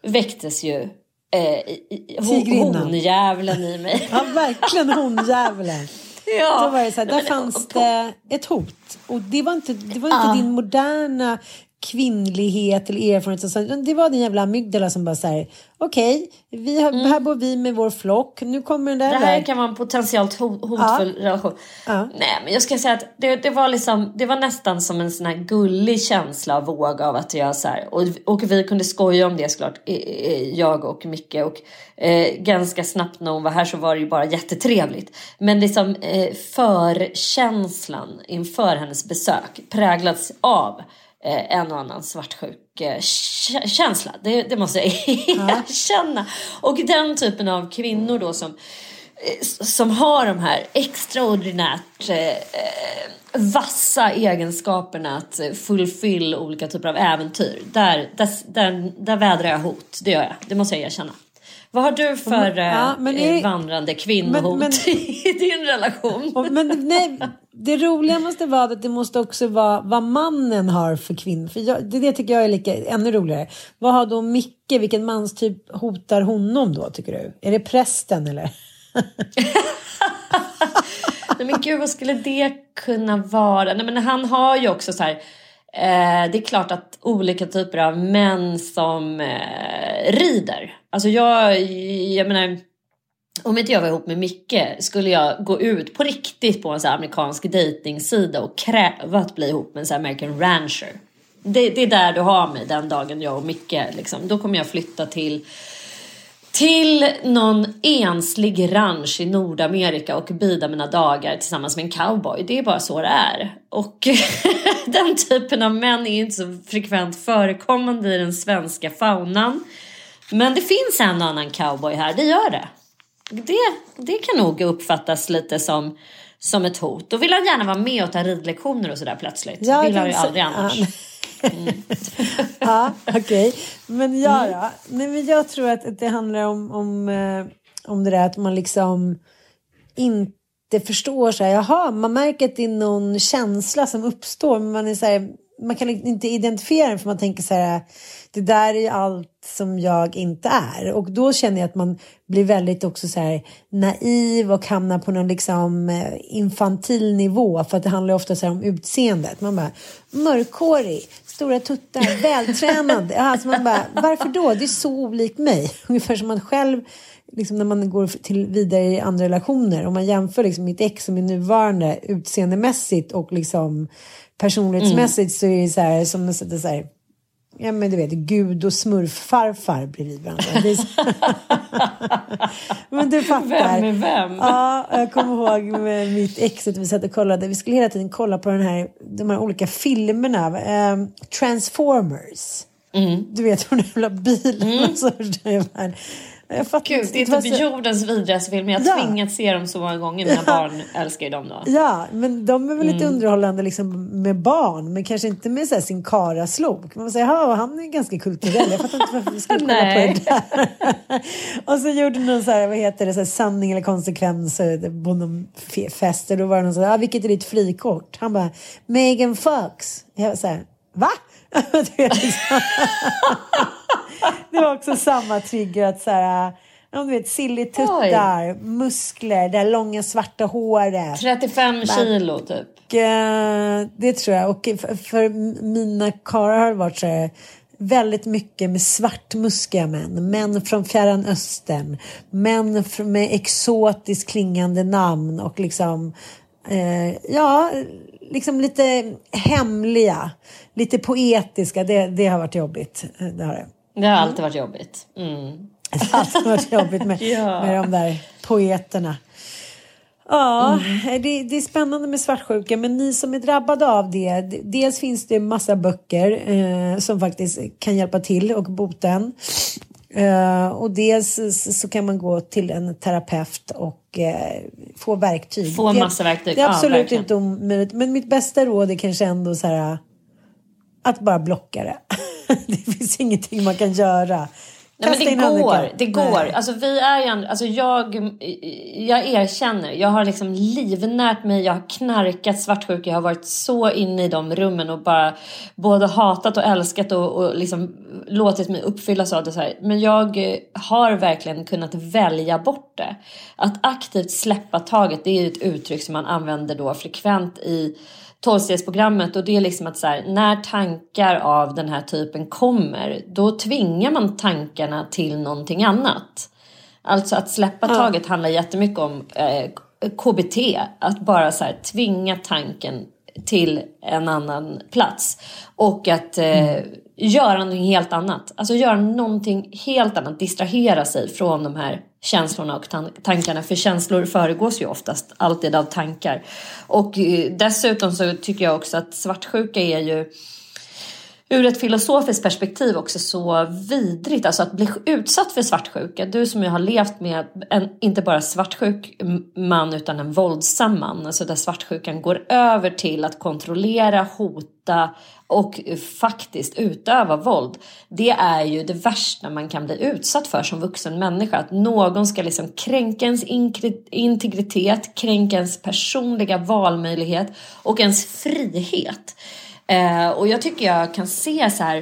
väcktes ju eh, Tigrinnan. honjävulen i mig. Ja, verkligen hon-djävulen. Ja. Då var det så här, där fanns det ett hot. Och det var inte, det var inte Ja. din moderna kvinnlighet eller erfarenhet. och utan Det var din jävla amygdala som bara säger okej, vi har, här bor vi med vår flock. Nu kommer den där Mm. Det här där. kan vara en potentiellt ho- hotfull relation. Ja. Nej men jag ska säga att det, det var liksom, det var nästan som en sån här gullig känsla av våg av att jag så här, och, och vi kunde skoja om det såklart, jag och Micke och eh, ganska snabbt när hon var här så var det ju bara jättetrevligt. Men liksom eh, förkänslan inför hennes besök präglats av en och annan svartsjuk eh, kä- känsla. Det, det måste jag erkänna. Och den typen av kvinnor då som eh, som har de här extraordinärt eh, eh, vassa egenskaperna att eh, fulfill olika typer av äventyr. Där, där, där, där vädrar jag hot, det gör jag. Det måste jag erkänna. Vad har du för eh, Ja, eh, är- vandrande kvinnohot Men- men- i din relation? Men nej, det roliga måste vara att det måste också vara vad mannen har för kvinnor. För jag, det, det tycker jag är lika, ännu roligare. Vad har då Micke, vilken manstyp hotar honom då tycker du? Är det prästen eller? Nej men gud vad skulle det kunna vara? Nej men han har ju också så här. Eh, det är klart att olika typer av män som eh, rider. Alltså jag, jag menar. Om inte jag var ihop med Micke skulle jag gå ut på riktigt på en så här amerikansk dejtingsida och kräva att bli ihop med en så här American rancher. Det, det är där du har mig den dagen jag och Micke liksom. Då kommer jag flytta till till någon enslig ranch i Nordamerika och bida mina dagar tillsammans med en cowboy. Det är bara så det är. Och den typen av män är inte så frekvent förekommande i den svenska faunan. Men det finns en och annan cowboy här, det gör det. Det, det kan nog uppfattas lite som, som ett hot. Då vill han gärna vara med och ta ridlektioner och sådär plötsligt. Ja, vill han ju aldrig annars. ja. ja, okej. Men jag då? Nej, men jag tror att att det handlar om, om, eh, om det där att man liksom inte förstår så här, jaha, man märker att det är någon känsla som uppstår, men man är så här, man kan inte identifiera den för man tänker så här, det där är allt som jag inte är. Och då känner jag att man blir väldigt också så här naiv och hamnar på någon liksom eh, infantil nivå. För att det handlar ofta så om utseendet. Man bara, mörkhårig, stora tuttar, vältränad. Alltså man bara, varför då? Det är så olikt mig. Ungefär som man själv liksom när man går till vidare i andra relationer. Om man jämför liksom mitt ex och min nuvarande utseendemässigt och liksom personlighetsmässigt så är det så här som att sätta så här Ja men du vet, Gud och smurffarfar bredvid varandra. Men du fattar. Vem är vem? Ja, jag kommer ihåg med mitt ex att vi satt och kollade. Vi skulle hela tiden kolla på den här, de här olika filmerna. Eh, Transformers. Du vet, de där jävla bilarna. Mm. Så, jag fattar Gud, det är typ så- jordens vidrigaste film. Jag har Ja. tvingats se dem så många gånger. Mina barn älskar ju dem då. Ja, men de är väl lite Mm. underhållande liksom med barn, men kanske inte med så här sin karaslok. Man säger, ja, han är ganska kulturell. Jag fattar inte varför vi skulle kolla på det där. och så gjorde någon så här, vad heter det, så här, sanning eller konsekvens på någon fe- fest. Då var det någon så här, ah, vilket är ditt frikort? Han bara, Megan Fox. Jag var så här, va? Det var också samma trigger att så här, ja, du vet, sillig tuttar, muskler, det här långa svarta håret. 35 kilo typ. Eh, det tror jag. Och för, för mina karlar har det varit så här, väldigt mycket med svartmuskiga män. Män från Fjärran Östern. Män med exotiskt klingande namn och liksom eh, ja, liksom lite hemliga. Lite poetiska. Det, det har varit jobbigt. Eh, Det har det. Det har alltid varit jobbigt. Mm. Det har alltid varit jobbigt med, Ja. med de där poeterna. Ja, det, det är spännande med svartsjuka, men ni som är drabbade av det, dels finns det massa böcker eh, som faktiskt kan hjälpa till och bota en. Eh, och dels så kan man gå till en terapeut och eh, få verktyg. Få Det massa verktyg, Det är ja, absolut verkligen. inte omöjligt, men mitt bästa råd är kanske ändå så här att bara blocka det. det finns ingenting man kan göra. Nej, men det går. handikapp. Det går. Nej. Alltså, vi är ju alltså, jag, jag erkänner, jag har liksom livnärt mig, jag har knarkat svartsjuka, jag har varit så inne i de rummen och bara både hatat och älskat och, och liksom låtit mig uppfyllas av det. Så här. Men jag eh, har verkligen kunnat välja bort det. Att aktivt släppa taget, det är ju ett uttryck som man använder då frekvent i tolvstegsprogrammet och det är liksom att så här, när tankar av den här typen kommer då tvingar man tankarna till någonting annat. Alltså att släppa taget handlar jättemycket om eh, KBT. Att bara så här, tvinga tanken till en annan plats. Och att eh, göra någonting helt annat. Alltså göra någonting helt annat. Distrahera sig från de här känslorna och tan- tankarna. För känslor föregås ju oftast alltid av tankar. Och eh, dessutom så tycker jag också att svartsjuka är ju ur ett filosofiskt perspektiv också så vidrigt. Alltså att bli utsatt för svartsjuka. Du som ju har levt med en, inte bara svartsjuk man utan en våldsam man. Alltså där svartsjukan går över till att kontrollera, hota och faktiskt utöva våld. Det är ju det värsta man kan bli utsatt för som vuxen människa. Att någon ska liksom kränka ens integritet, kränka ens personliga valmöjlighet och ens frihet. Eh, och jag tycker jag kan se så här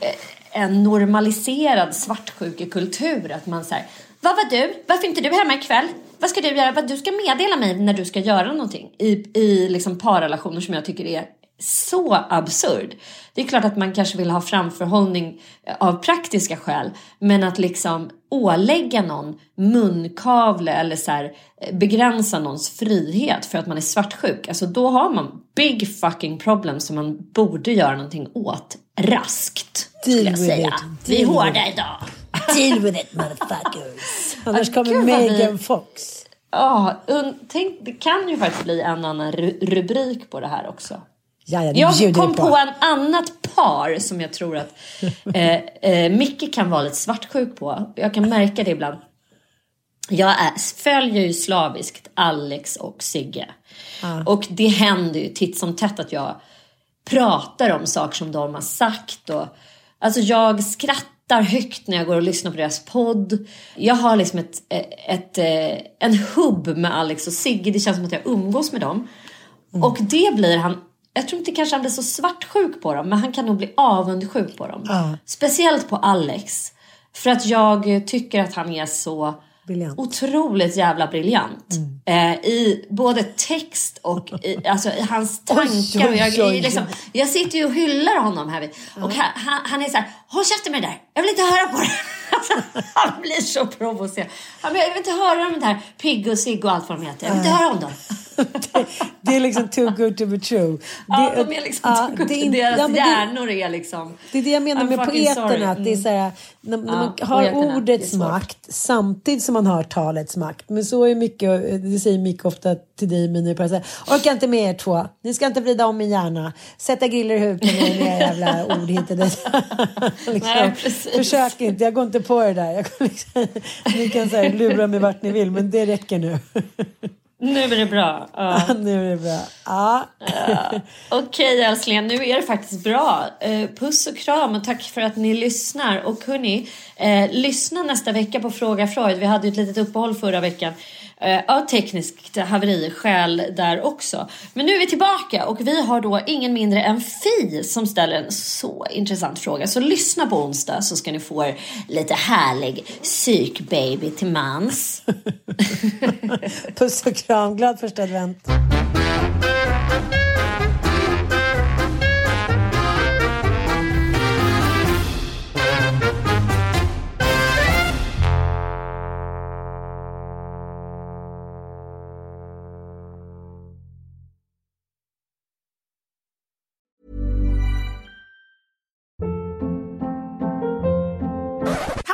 eh, en normaliserad svartsjukekultur. Att man säger, vad var du? Varför är inte du hemma ikväll? Vad ska du göra? Vad du ska meddela mig när du ska göra någonting. I, i liksom parrelationer som jag tycker är så absurd. Det är klart att man kanske vill ha framförhållning av praktiska skäl. Men att liksom ålägga någon munkavle eller så här, eh, begränsa någons frihet för att man är svartsjuk. Alltså då har man big fucking problem som man borde göra någonting åt raskt. Deal jag säga. it. Vi är hårda idag. Deal with it motherfuckers. Annars kommer Megan Fox. Ja, un- tänk, det kan ju faktiskt bli en annan ru- rubrik på det här också. Ja, Jag kom vi på en annat par som jag tror att eh, eh, Micke kan vara lite svartsjuk på. Jag kan märka det ibland. Jag är, följer ju slaviskt Alex och Sigge. Och det händer ju titt som tätt att jag pratar om saker som de har sagt. Och, alltså jag skrattar högt när jag går och lyssnar på deras podd. Jag har liksom ett, ett, ett, en hubb med Alex och Sigge. Det känns som att jag umgås med dem. Och det blir han jag tror inte kanske han blir så svartsjuk på dem, men han kan nog bli avundsjuk på dem. Ja. Speciellt på Alex. För att jag tycker att han är så Briljant. otroligt jävla briljant. Eh, I både text och i, alltså, i hans tankar. jag, oj, oj. i liksom, jag sitter ju och hyllar honom här. Och han, han, han är så här, håll käften med det där. Jag vill inte höra på det. Alltså, han blir så provocerad. Han jag vill inte höra om det här Pigg och Sigg och allt vad de heter. Jag vill inte höra om dem. Det är liksom too good to be true. Ja, det, de är liksom ja, ja, det är inte- Deras ja, det- hjärnor är liksom... Det är det jag menar I'm med poeterna. Att det är Mm. så här, när, när Ja, man har. Det ordets makt samtidigt som man har talets makt. Men så är mycket, det säger Micke ofta till dig Mini, orkar inte med er två. Ni ska inte vrida om min hjärna. Sätta griller i huvudet med era jävla ord hit och dit. liksom, försök inte, jag går inte på det där. Jag liksom, ni kan så här, lura mig vart ni vill, men det räcker nu. Nu är det bra. Ja. nu är det bra. Ja. Okej älsklingar, nu är det faktiskt bra. Eh, puss och kram och tack för att ni lyssnar. Och hörni, eh, lyssna nästa vecka på Fråga Freud. Vi hade ju ett litet uppehåll förra veckan. Eh, av tekniskt haveri skäl där också. Men nu är vi tillbaka och vi har då ingen mindre än Fi som ställer en så intressant fråga. Så lyssna på onsdag så ska ni få er lite härlig psykbaby till mans. Puss och kram, glad första advent.